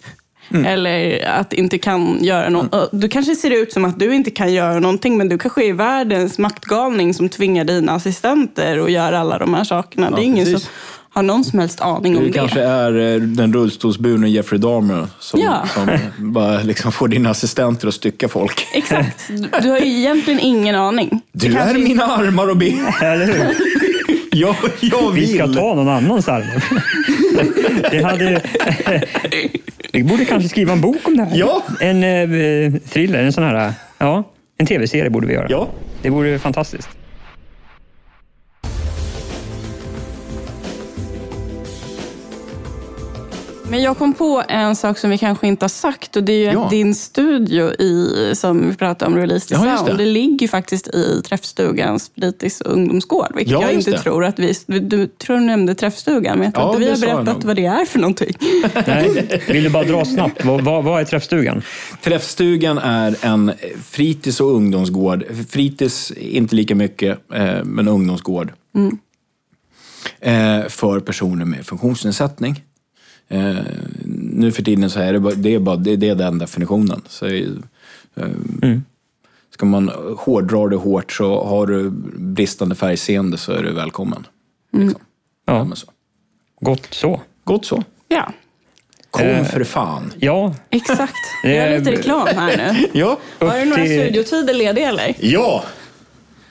Speaker 1: Eller att inte kan göra något. Du kanske ser ut som att du inte kan göra någonting, men du kanske är världens maktgalning som tvingar dina assistenter att göra alla de här sakerna. det är ingen
Speaker 3: precis.
Speaker 1: som har någon som helst aning om
Speaker 3: Det
Speaker 1: det.
Speaker 3: kanske är eh, den rullstolsburne Jeffrey Dahmer som,
Speaker 1: Ja.
Speaker 3: som bara liksom får dina assistenter att stycka folk.
Speaker 1: Exakt. Du, du har ju egentligen ingen aning.
Speaker 3: Du är mina armar och ben.
Speaker 2: Eller hur?
Speaker 3: Jag, jag
Speaker 2: Vi ska
Speaker 3: vill.
Speaker 2: ta någon annans armar. Det hade... Vi borde kanske skriva en bok om det här.
Speaker 3: Ja.
Speaker 2: En eh, thriller, en sån här... Ja, en tv-serie borde vi göra.
Speaker 3: Ja.
Speaker 2: Det vore fantastiskt.
Speaker 1: Men jag kom på en sak som vi kanske inte har sagt och det är ju
Speaker 3: Ja.
Speaker 1: att din studio i, som vi pratade om, Release the
Speaker 3: Ja,
Speaker 1: Sound,
Speaker 3: det.
Speaker 1: det. ligger ju faktiskt i Träffstugans fritids och ungdomsgård. Vilket
Speaker 3: Ja,
Speaker 1: jag inte
Speaker 3: det.
Speaker 1: tror att vi... Du, tror du nämnde Träffstugan, men jag tror
Speaker 3: Ja,
Speaker 1: inte vi har berättat vad det är för någonting.
Speaker 2: Nej, vill du bara dra snabbt? Vad, vad, vad är träffstugan?
Speaker 3: Träffstugan är en fritids och ungdomsgård. Fritids inte lika mycket, eh, men ungdomsgård. Eh, för personer med funktionsnedsättning. Eh, nu för tiden så är det, bara, det, är bara, det, det är den definitionen. Så, eh, Ska man hårdra det hårt så har du bristande färgseende så är du välkommen. Liksom. Ja, så.
Speaker 2: gott så.
Speaker 3: Gott så.
Speaker 1: Ja,
Speaker 3: Kom
Speaker 2: Eh.
Speaker 3: för fan.
Speaker 2: Ja,
Speaker 1: exakt.
Speaker 2: Det
Speaker 1: Gör
Speaker 2: är-
Speaker 1: lite reklam här nu.
Speaker 3: Ja.
Speaker 1: Har du några
Speaker 2: till-
Speaker 1: studiotider lediga eller?
Speaker 3: Ja!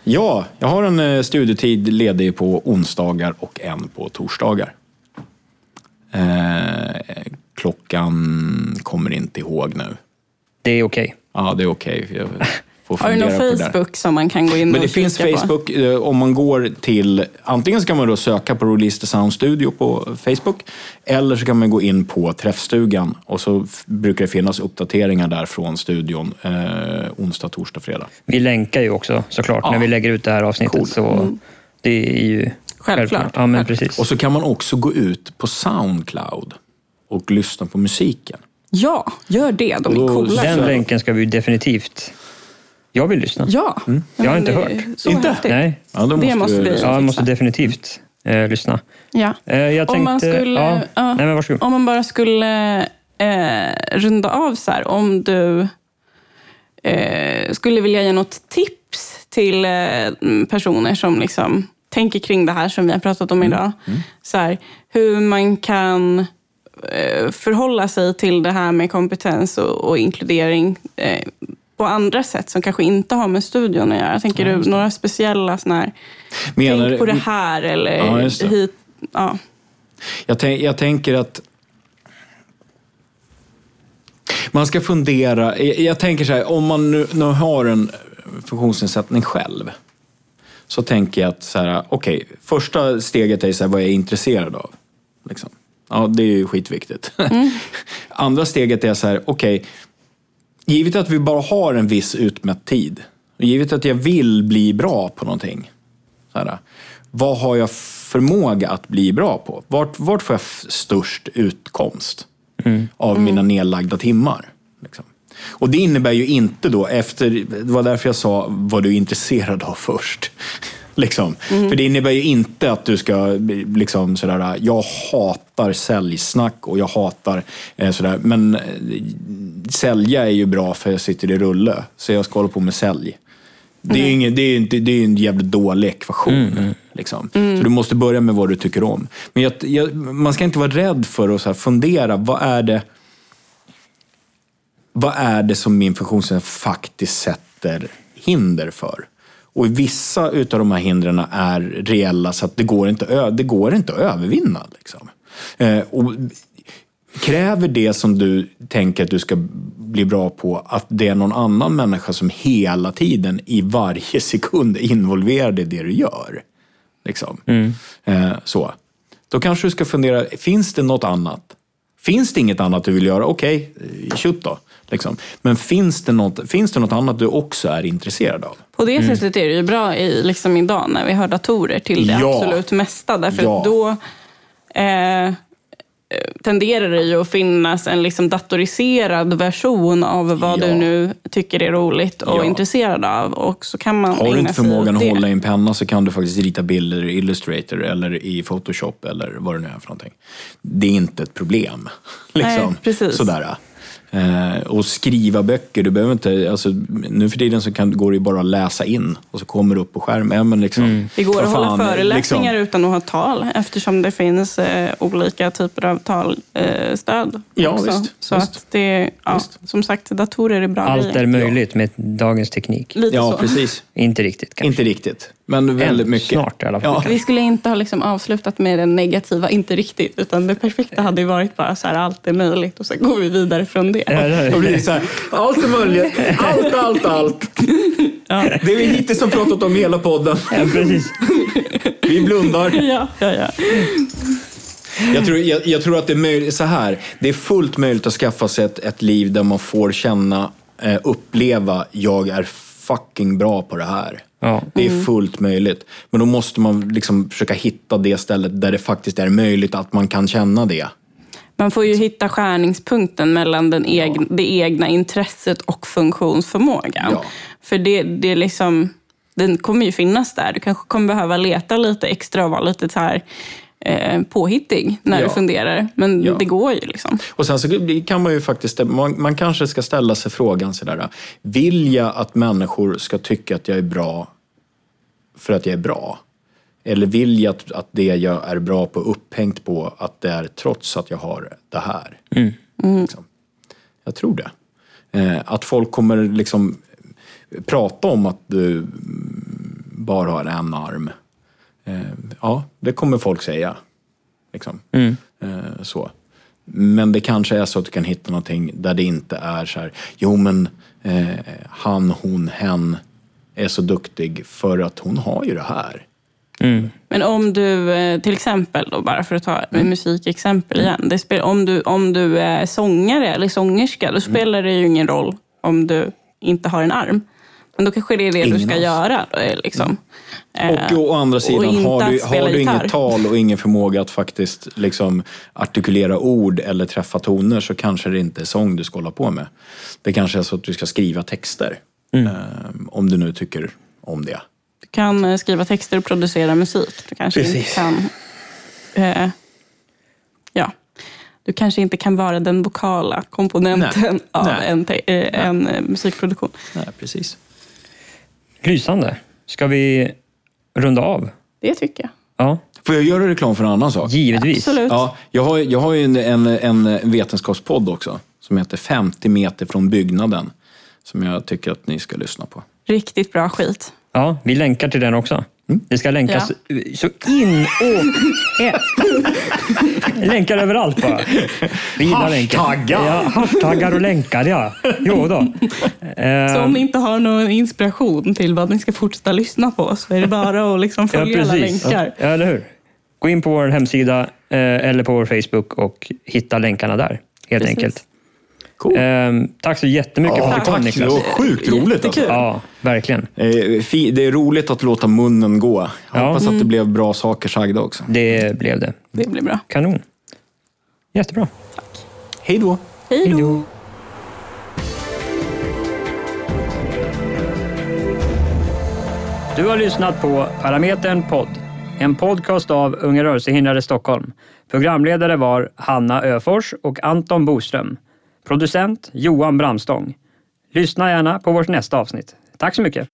Speaker 3: Ja, jag har en eh, studietid ledig på onsdagar och en på torsdagar. Eh, klockan kommer inte ihåg nu.
Speaker 2: det är okej.
Speaker 3: Ja, det är okej. Får
Speaker 1: Har du någon
Speaker 3: på.
Speaker 1: Facebook som man kan gå in
Speaker 3: Men
Speaker 1: och
Speaker 3: det finns
Speaker 1: kika på?
Speaker 3: Facebook, eh, om man går till, antingen ska man då söka på Release the Sound Studio på Facebook, eller så kan man gå in på Träffstugan och så brukar det finnas uppdateringar där från studion eh, onsdag, torsdag, fredag.
Speaker 2: Vi länkar ju också såklart
Speaker 3: Ja.
Speaker 2: när vi lägger ut det här avsnittet.
Speaker 3: Cool.
Speaker 2: Så det är ju
Speaker 1: Självklart.
Speaker 2: Ja, men precis.
Speaker 3: Och så kan man också gå ut på Soundcloud och lyssna på musiken.
Speaker 1: Ja, gör det. De är coola.
Speaker 2: Den länken ska vi definitivt... Jag vill lyssna.
Speaker 1: Ja.
Speaker 2: Jag har inte hört.
Speaker 1: Så
Speaker 3: Inte?
Speaker 1: häftigt.
Speaker 2: Nej.
Speaker 3: Ja, då
Speaker 1: Det måste vi-
Speaker 2: Ja, jag måste definitivt eh, lyssna.
Speaker 1: Ja.
Speaker 2: Eh, jag
Speaker 1: Om
Speaker 2: tänkte,
Speaker 1: man skulle-
Speaker 2: Ja,
Speaker 1: ja.
Speaker 2: Nej, men varsågod.
Speaker 1: Om man bara skulle eh, runda av så här. Om du eh, skulle vilja ge något tips till eh, personer som liksom tänker kring det här som vi har pratat om idag. Så här, hur man kan eh, förhålla sig till det här med kompetens och, och inkludering eh, på andra sätt som kanske inte har med studion att göra. Tänker du några speciella såna här,
Speaker 3: Menar-
Speaker 1: tänk på det här eller
Speaker 3: Ja, det.
Speaker 1: hit. Ja.
Speaker 3: Jag, tän- jag tänker att man ska fundera. Jag, jag tänker så här, om man nu, nu har en funktionsnedsättning själv. Så tänker jag att så här, okej, första steget är så här, vad jag är intresserad av. Liksom. Ja, det är ju skitviktigt. Andra steget är så här, okej, givet att vi bara har en viss utmätt tid. Och givet att jag vill bli bra på någonting. Så här, vad har jag förmåga att bli bra på? Vart, vart får jag störst utkomst av mina nedlagda timmar? Liksom. Och det innebär ju inte då, efter, det var därför jag sa vad du är intresserad av först. liksom. För det innebär ju inte att du ska, liksom sådär, jag hatar säljsnack och jag hatar eh, sådär, men eh, sälja är ju bra för jag sitter i rulle, så jag ska hålla på med sälj. Det är ju ingen, det är, det är en jävligt dålig ekvation. Liksom. Så du måste börja med vad du tycker om. Men jag, jag, man ska inte vara rädd för att så fundera, vad är det vad är det som min funktionsnedsättning faktiskt sätter hinder för? Och vissa utav de här hindren är reella så att det går inte, det går inte att övervinna. Liksom. Eh, och kräver det som du tänker att du ska bli bra på att det är någon annan människa som hela tiden i varje sekund är involverad i det du gör? Liksom. Eh, så. Då kanske du ska fundera, finns det något annat? Finns det inget annat du vill göra? Okej, okay, tjutt då. Liksom. Men finns det, något, finns det något annat du också är intresserad av?
Speaker 1: På det sättet är det ju bra i, liksom idag när vi har datorer till det
Speaker 3: Ja.
Speaker 1: absolut mesta. Därför
Speaker 3: Ja.
Speaker 1: att då eh, tenderar det ju att finnas en liksom datoriserad version av vad
Speaker 3: Ja.
Speaker 1: du nu tycker är roligt och
Speaker 3: Ja.
Speaker 1: intresserad av. Och så kan man
Speaker 3: Har du inte förmågan att hålla i en penna så kan du faktiskt rita bilder i Illustrator eller i Photoshop eller vad det nu är för någonting. Det är inte ett problem. Liksom.
Speaker 1: Nej, precis.
Speaker 3: Sådär. Eh, och skriva böcker, du behöver inte, alltså, nu för tiden så kan, går det ju bara att läsa in och så kommer det upp på skärmen. Ja, men liksom,
Speaker 1: Det går att hålla
Speaker 3: fan,
Speaker 1: föreläsningar
Speaker 3: liksom.
Speaker 1: utan att ha tal eftersom det finns eh, olika typer av talstöd. Eh,
Speaker 3: Ja,
Speaker 1: också.
Speaker 3: visst,
Speaker 1: Så
Speaker 3: visst.
Speaker 1: att det, ja,
Speaker 3: Visst.
Speaker 1: som sagt, datorer är bra
Speaker 2: Allt är möjligt med dagens teknik.
Speaker 1: Lite
Speaker 3: Ja,
Speaker 1: så.
Speaker 3: precis.
Speaker 2: Inte riktigt kanske.
Speaker 3: Inte riktigt, men väldigt
Speaker 2: Än,
Speaker 3: mycket.
Speaker 2: snart i alla fall.
Speaker 3: Ja.
Speaker 1: Vi skulle inte ha liksom avslutat med den negativa, inte riktigt. Utan det perfekta hade ju varit bara så här, allt är möjligt och sen går vi vidare från det.
Speaker 2: Ja, det är-
Speaker 3: blir det så här, allt är möjligt, allt, allt, allt. Det är vi hittills har pratat om i hela podden.
Speaker 2: ja, precis.
Speaker 3: Vi blundar.
Speaker 1: Ja, ja, ja.
Speaker 3: Jag tror, jag, jag tror att det är möjligt, så här, det är fullt möjligt att skaffa sig ett, ett liv där man får känna, eh, uppleva, jag är fucking bra på det här.
Speaker 2: Ja.
Speaker 3: Det är fullt möjligt. Men då måste man liksom försöka hitta det stället där det faktiskt är möjligt att man kan känna det.
Speaker 1: Man får ju hitta skärningspunkten mellan den egna, det egna intresset och funktionsförmågan.
Speaker 3: Ja.
Speaker 1: För det, det är liksom, den kommer ju finnas där. Du kanske kommer behöva leta lite extra och vara lite så här, eh, påhittig när
Speaker 3: Ja.
Speaker 1: du funderar. Men
Speaker 3: Ja.
Speaker 1: det går ju liksom.
Speaker 3: Och sen så kan man ju faktiskt, man, man kanske ska ställa sig frågan sådär, vill jag att människor ska tycka att jag är bra för att jag är bra? Eller vill jag att, att det jag är bra på upphängt på att det är trots att jag har det här? Liksom. Jag tror det. Eh, att folk kommer liksom prata om att du mm, bara har en arm. Eh, ja, det kommer folk säga. Liksom. Eh, så. Men det kanske är så att du kan hitta någonting där det inte är så här, jo men eh, han, hon, hen är så duktig för att hon har ju det här.
Speaker 2: Mm.
Speaker 1: Men om du, eh, till exempel, då, bara för att ta
Speaker 3: Mm.
Speaker 1: musikexempel igen. Det spel, om, du, om du är sångare eller sångerska,
Speaker 3: Mm.
Speaker 1: då spelar det ju ingen roll om du inte har en arm. Men då kanske det är det du
Speaker 3: Ingen
Speaker 1: ska
Speaker 3: alls.
Speaker 1: göra. Eh, liksom. Eh,
Speaker 3: Och å andra sidan,
Speaker 1: inte
Speaker 3: har du, har du inget tal och ingen förmåga att faktiskt liksom artikulera ord eller träffa toner så kanske det inte är sång du ska hålla på med. Det kanske är så att du ska skriva texter.
Speaker 1: Mm.
Speaker 3: Eh, om du nu tycker om det.
Speaker 1: Du kan eh, skriva texter och producera musik. Du kanske inte
Speaker 3: Precis.
Speaker 1: kan... Eh, ja. Du kanske inte kan vara den vokala komponenten
Speaker 3: Nej.
Speaker 1: av
Speaker 3: Nej.
Speaker 1: en, te- eh, en eh, musikproduktion.
Speaker 3: Nej, precis.
Speaker 2: Lysande. Ska vi runda av?
Speaker 1: Det tycker jag.
Speaker 2: Ja,
Speaker 3: Får jag göra reklam för en annan sak?
Speaker 2: givetvis.
Speaker 1: Absolut.
Speaker 3: Ja, jag har, jag har ju en, en, en vetenskapspodd också som heter 50 meter från byggnaden. Som jag tycker att ni ska lyssna på.
Speaker 1: Riktigt bra skit.
Speaker 2: Ja, vi länkar till den också.
Speaker 3: Mm.
Speaker 2: Det ska länkas så in och... länkar överallt bara. Gillar länkar.
Speaker 3: Hashtaggar.
Speaker 2: Ja, hashtaggar och länkar, ja. Jo då. Eh,
Speaker 1: Så om ni inte har någon inspiration till vad ni ska fortsätta lyssna på så är det bara att liksom
Speaker 2: ja,
Speaker 1: följa alla
Speaker 2: precis.
Speaker 1: länkar.
Speaker 2: Ja, eller hur? Gå in på vår hemsida eh, eller på vår Facebook och hitta länkarna där, helt
Speaker 1: Precis.
Speaker 2: enkelt.
Speaker 3: Cool.
Speaker 2: Eh, tack så jättemycket för att du kom,
Speaker 3: tack. Det
Speaker 2: Niklas.
Speaker 3: var sjukt roligt alltså.
Speaker 2: Ja, verkligen.
Speaker 3: Eh, Det är roligt att låta munnen gå. Jag
Speaker 2: Ja.
Speaker 3: hoppas att det blev bra saker sagda också.
Speaker 2: Det blev det.
Speaker 1: Det blir bra.
Speaker 2: Kanon. Jättebra.
Speaker 3: Hej då!
Speaker 1: Hej då!
Speaker 2: Du har lyssnat på Parametern podd, en podcast av Unga rörelsehindrade Stockholm. Programledare var Hanna Öfors och Anton Boström. Producent Johan Bramstång. Lyssna gärna på vårt nästa avsnitt. Tack så mycket!